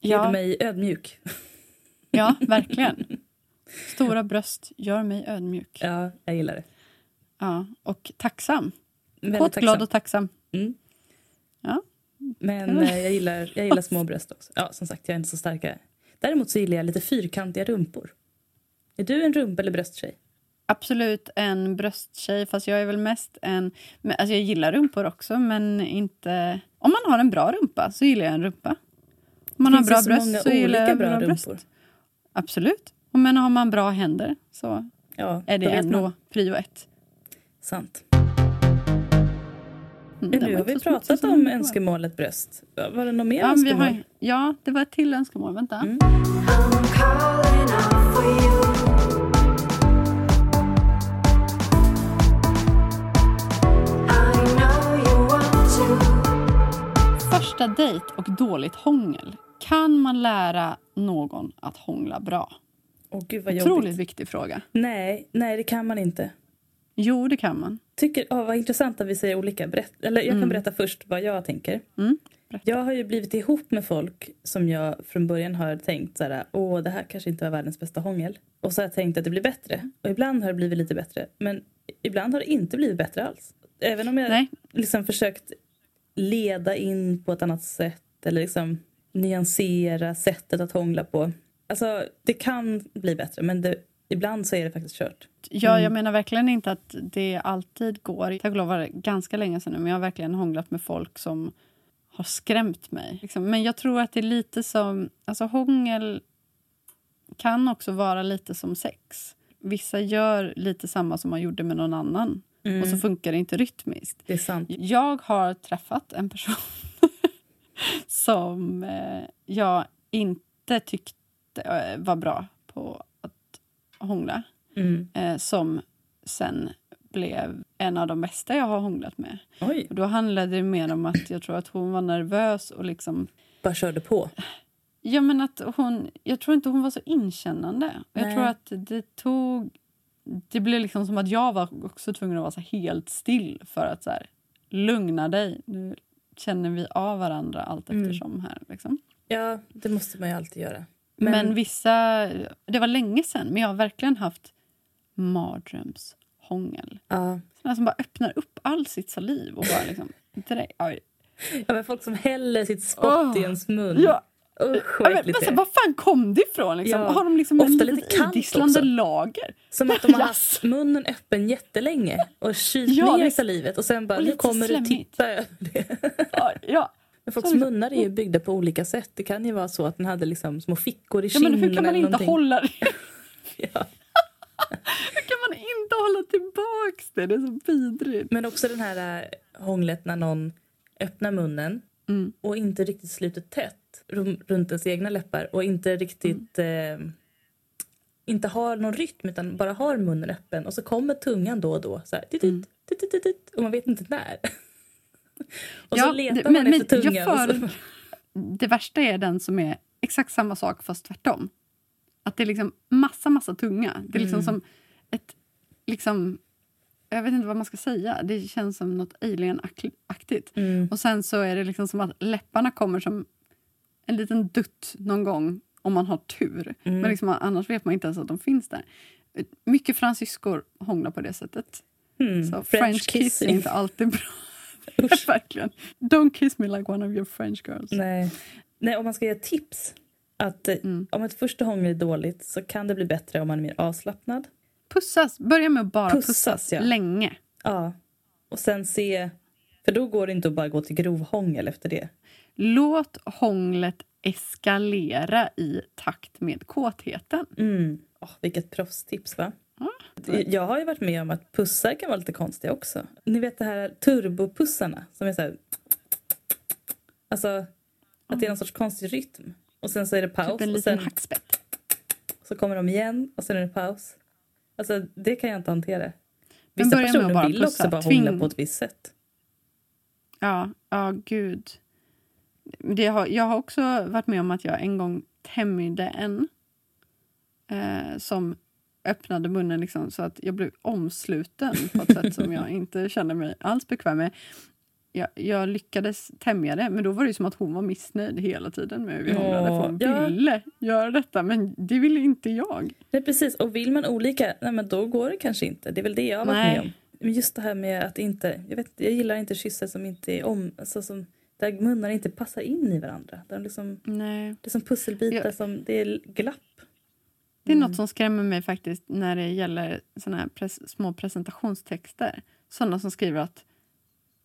Det gjorde Ja, mig ödmjuk. ja, verkligen. Stora bröst gör mig ödmjuk. Ja, jag gillar det. Ja, och tacksam. Kåt, glad och tacksam. Mm. Ja. Men eh, jag gillar, jag gillar små bröst också. Ja, som sagt, jag är inte så starka. Däremot så gillar jag lite fyrkantiga rumpor. Är du en rump eller brösttjej? Absolut en brösttjej, fast jag är väl mest en... Alltså jag gillar rumpor också, men inte... Om man har en bra rumpa så gillar jag en rumpa. Om man har bra så bröst många så gillar jag bra bra, rumpor? bröst. Absolut. Men har man bra händer så Ja, är det ändå prio ett. Sant. Mm, Men den nu har vi pratat om önskemålet bröst. Var det något mer Ja, önskemål? har, ja, det var ett till önskemål. Vänta. Mm. Första dejt och dåligt hångel. Kan man lära någon att hångla bra? Åh gud vad Otroligt jobbigt. viktig fråga. Nej, nej det kan man inte. Jo, det kan man. Tycker, åh, vad intressant att vi säger olika. Berätt, eller jag kan berätta först vad jag tänker. Mm. Jag har ju blivit ihop med folk som jag från början har tänkt så här, åh det här kanske inte var världens bästa hångel. Och så har jag tänkt att det blir bättre. Och ibland har det blivit lite bättre. Men ibland har det inte blivit bättre alls. Även om jag Nej. liksom försökt leda in på ett annat sätt eller liksom nyansera sättet att hångla på. Alltså det kan bli bättre men det, ibland så är det faktiskt kört. Ja, Mm. Jag menar verkligen inte att det alltid går. Tack och lov var det ganska länge sedan nu, men jag har verkligen hånglat med folk som har skrämt mig. Liksom. Men jag tror att det är lite som... Alltså hångel kan också vara lite som sex. Vissa gör lite samma som man gjorde med någon annan och så funkar det inte rytmiskt. Det är sant. Jag har träffat en person som eh, jag inte tyckte eh, var bra på hångla. Mm. Eh, som sen blev en av de bästa jag har hånglat med. Oj, Och då handlade det mer om att jag tror att hon var nervös och liksom... bara körde på. Ja, men att hon, jag tror inte hon var så inkännande. Och Jag Nej. tror att det tog... Det blev liksom som att jag var också tvungen att vara så helt still för att så här, lugna dig. Nu känner vi av varandra allt Mm. eftersom här. Liksom. Ja, det måste man ju alltid göra. Men, vissa... Det var länge sen, men jag har verkligen haft mardrömshångel. ja. Sådana som bara öppnar upp all sitt saliv och bara liksom... ja, men folk som häller sitt spott Åh. i ens mun. Ja, Usch ja, vad men, äckligt men, det så, är. var fan kom det ifrån? Liksom? Ja. Har de liksom en Ofta litet lite idisslande lager? Som att de har haft munnen öppen jättelänge och kylt Ja, ner salivet och sen bara och nu kommer du slemmigt. titta över det. Ja, ja. Men folks liksom- munnar är ju byggda på olika sätt. Det kan ju vara så att den hade liksom små fickor i ja, men kinden hur kan man inte hålla det? Ja. Hur kan man inte hålla tillbaks det? Det är så vidrigt. Men också den här äh, hånglet när någon öppnar munnen Mm. och inte riktigt sluter tätt runt ens egna läppar och inte riktigt Mm. eh, inte har någon rytm utan bara har munnen öppen och så kommer tungan då och då så här, titt, Mm. titt, titt, titt, titt, och man vet inte när. och Ja, så letar man men- efter så, för- Det värsta är den som är exakt samma sak fast tvärtom. Att det är liksom massa, massa tunga. Det är liksom som ett... Liksom, jag vet inte vad man ska säga. Det känns som något alien-aktigt. Mm. Och sen så är det liksom som att läpparna kommer som en liten dutt någon gång om man har tur. Mm. Men liksom, annars vet man inte ens att de finns där. Mycket fransyskor hånglar på det sättet. Mm. Så French, kiss är inte alltid bra. Verkligen. Don't kiss me like one of your French girls. Nej. Nej, om man ska ge tips att eh, Mm. om ett första hångel är dåligt så kan det bli bättre om man är mer avslappnad. Pussas. Börja med att bara Pussas, pussas, ja. länge. Ja. Och sen se, för då går det inte att bara gå till grovhångel efter det. Låt hånglet eskalera i takt med kåtheten. Mm. Åh, vilket proffstips va? Jag har ju varit med om att pussar kan vara lite konstiga också. Ni vet det här turbopussarna som är så här... Alltså att det är någon sorts konstig rytm. Och sen så är det paus Typ en och liten sen hackspett. så kommer de igen och sen är det paus. Alltså det kan jag inte hantera. Vissa personer bara vill pussa. också bara Tving- hångla på ett visst sätt. Ja, ja gud. Det har, jag har också varit med om att jag en gång tämjde en eh, som öppnade munnen liksom, så att jag blev omsluten på ett sätt som jag inte kände mig alls bekväm med. Jag, jag lyckades tämja det, men då var det som att hon var missnöjd hela tiden med hur vi hånglade. För hon ja. ville göra detta, men det ville inte jag. Nej, precis. Och vill man olika, nej, men då går det kanske inte. Det är väl det jag har varit Nej. med om. Men just det här med att inte, jag, vet, jag gillar inte kyssar som inte är om, alltså som, där munnar inte passar in i varandra. De liksom, Nej. det är som pusselbitar Ja. som, det är glapp. Det är Mm. något som skrämmer mig faktiskt när det gäller såna här pres- små presentationstexter. Sådana som skriver att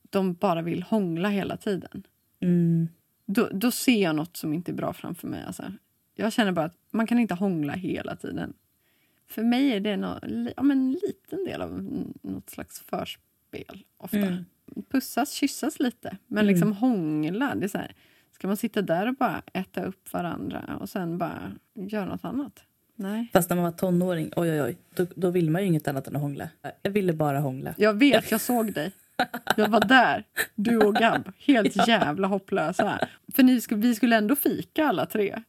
de bara vill hångla hela tiden. Mm. Då, då ser jag något som inte är bra framför mig. Alltså. Jag känner bara att man kan inte hångla hela tiden. För mig är det li- ja, men en liten del av n- något slags förspel. Ofta. Mm. Pussas, kyssas lite, men Mm. liksom hångla. Det är så här, ska man sitta där och bara äta upp varandra och sen bara göra något annat? Nej. Fast när man var tonåring, oj oj oj, då, då vill man ju inget annat än att hångla. Jag ville bara hångla. Jag vet, jag såg dig. Jag var där, du och Gab. Helt jävla hopplösa. För ni skulle, vi skulle ändå fika alla tre.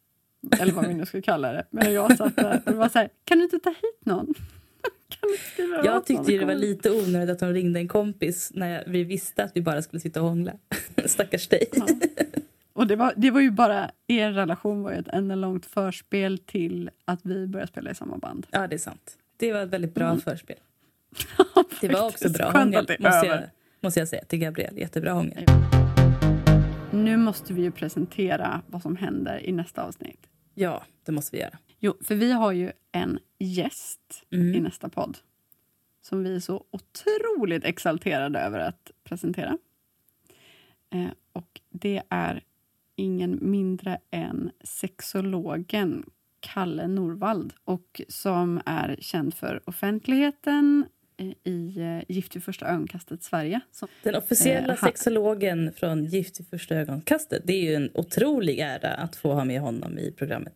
Eller vad vi nu ska kalla det. Men jag satt där och var så här, kan du inte ta hit någon? Kan du skriva Jag någon tyckte ju det var lite onödigt att de ringde en kompis när vi visste att vi bara skulle sitta och hångla. Stackars dig. Ja. Och det var, det var ju bara, er relation var ju ett enda långt förspel till att vi började spela i samma band. Ja, det är sant. Det var ett väldigt bra Mm. förspel. Det var också bra hångel, måste jag, måste jag säga till Gabriel. Jättebra hångel. Nu måste vi ju presentera vad som händer i nästa avsnitt. Ja, det måste vi göra. Jo, för vi har ju en gäst Mm. i nästa podd som vi är så otroligt exalterade över att presentera. Eh, och det är ingen mindre än sexologen Kalle Norvald och som är känd för offentligheten eh, i eh, Gift vid första ögonkastet Sverige. Som, Den officiella Eh, sexologen från Gift i första ögonkastet. Det är ju en otrolig ära att få ha med honom i programmet.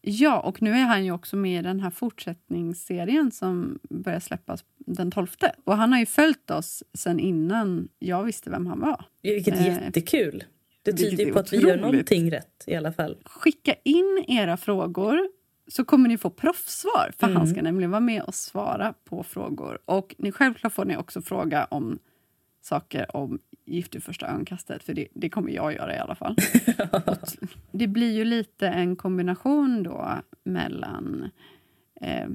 ja, och nu är han ju också med i den här fortsättningsserien som börjar släppas den 12. Och han har ju följt oss sen innan jag visste vem han var. Vilket Eh, jättekul. Det tyder ju på att vi gör någonting rätt i alla fall. Skicka in era frågor så kommer ni få proffssvar. För Mm. han ska nämligen vara med och svara på frågor. Och ni, självklart får ni också fråga om saker om Gift i första ögonkastet. För det, det kommer jag göra i alla fall. det blir ju lite en kombination då mellan... Eh,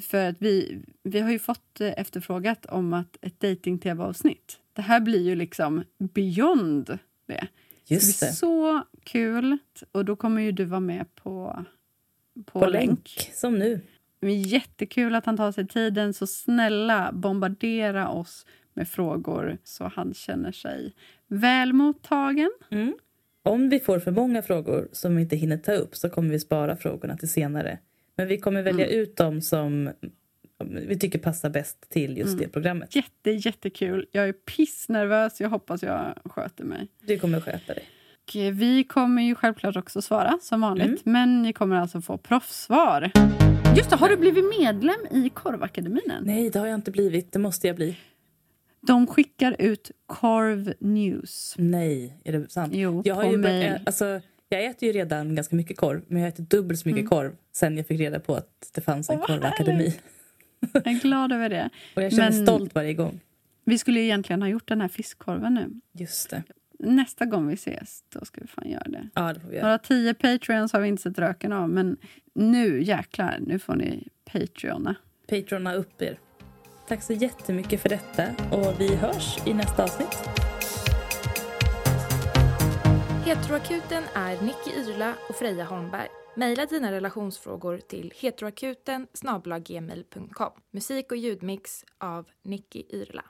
för att vi, vi har ju fått eh, efterfrågat om att ett dating-tv-avsnitt. Det här blir ju liksom beyond det. Just det det. så kul. Och då kommer ju du vara med på, på, På länk. länk, som nu. Är jättekul att han tar sig tiden. Så snälla, bombardera oss med frågor så han känner sig väl mottagen. Mm. Om vi får för många frågor som vi inte hinner ta upp så kommer vi spara frågorna till senare. Men vi kommer välja Mm. ut dem som vi tycker passar bäst till just Mm. det programmet. Jätte, jättekul. Jag är pissnervös. Jag hoppas jag sköter mig. Du kommer sköta dig. Och eh, vi kommer ju självklart också svara som vanligt. Mm. Men ni kommer alltså få proffssvar. Just det, har du blivit medlem i Korvakademin än? Nej, det har jag inte blivit. Det måste jag bli. De skickar ut Korv News. Nej, är det sant? Jo, jag, har på ju börjat, alltså, jag äter ju redan ganska mycket korv, men jag äter dubbelt så mycket korv sen jag fick reda på att det fanns en Mm. Vad korvakademi. Jag är glad över det. Och jag känner Men- stolt varje gång. Vi skulle ju egentligen ha gjort den här fiskkorven nu. Just det. Nästa gång vi ses, då ska vi fan göra det. Ja, det får vi göra. Några tio Patreons har vi inte sett röken av, men nu jäklar, nu får ni Patreona. Patrona upp er. Tack så jättemycket för detta och vi hörs i nästa avsnitt. Heteroakuten är Nicky Irla och Freja Holmberg. Mejla dina relationsfrågor till heteroakuten Musik och ljudmix av Nicky Yrla.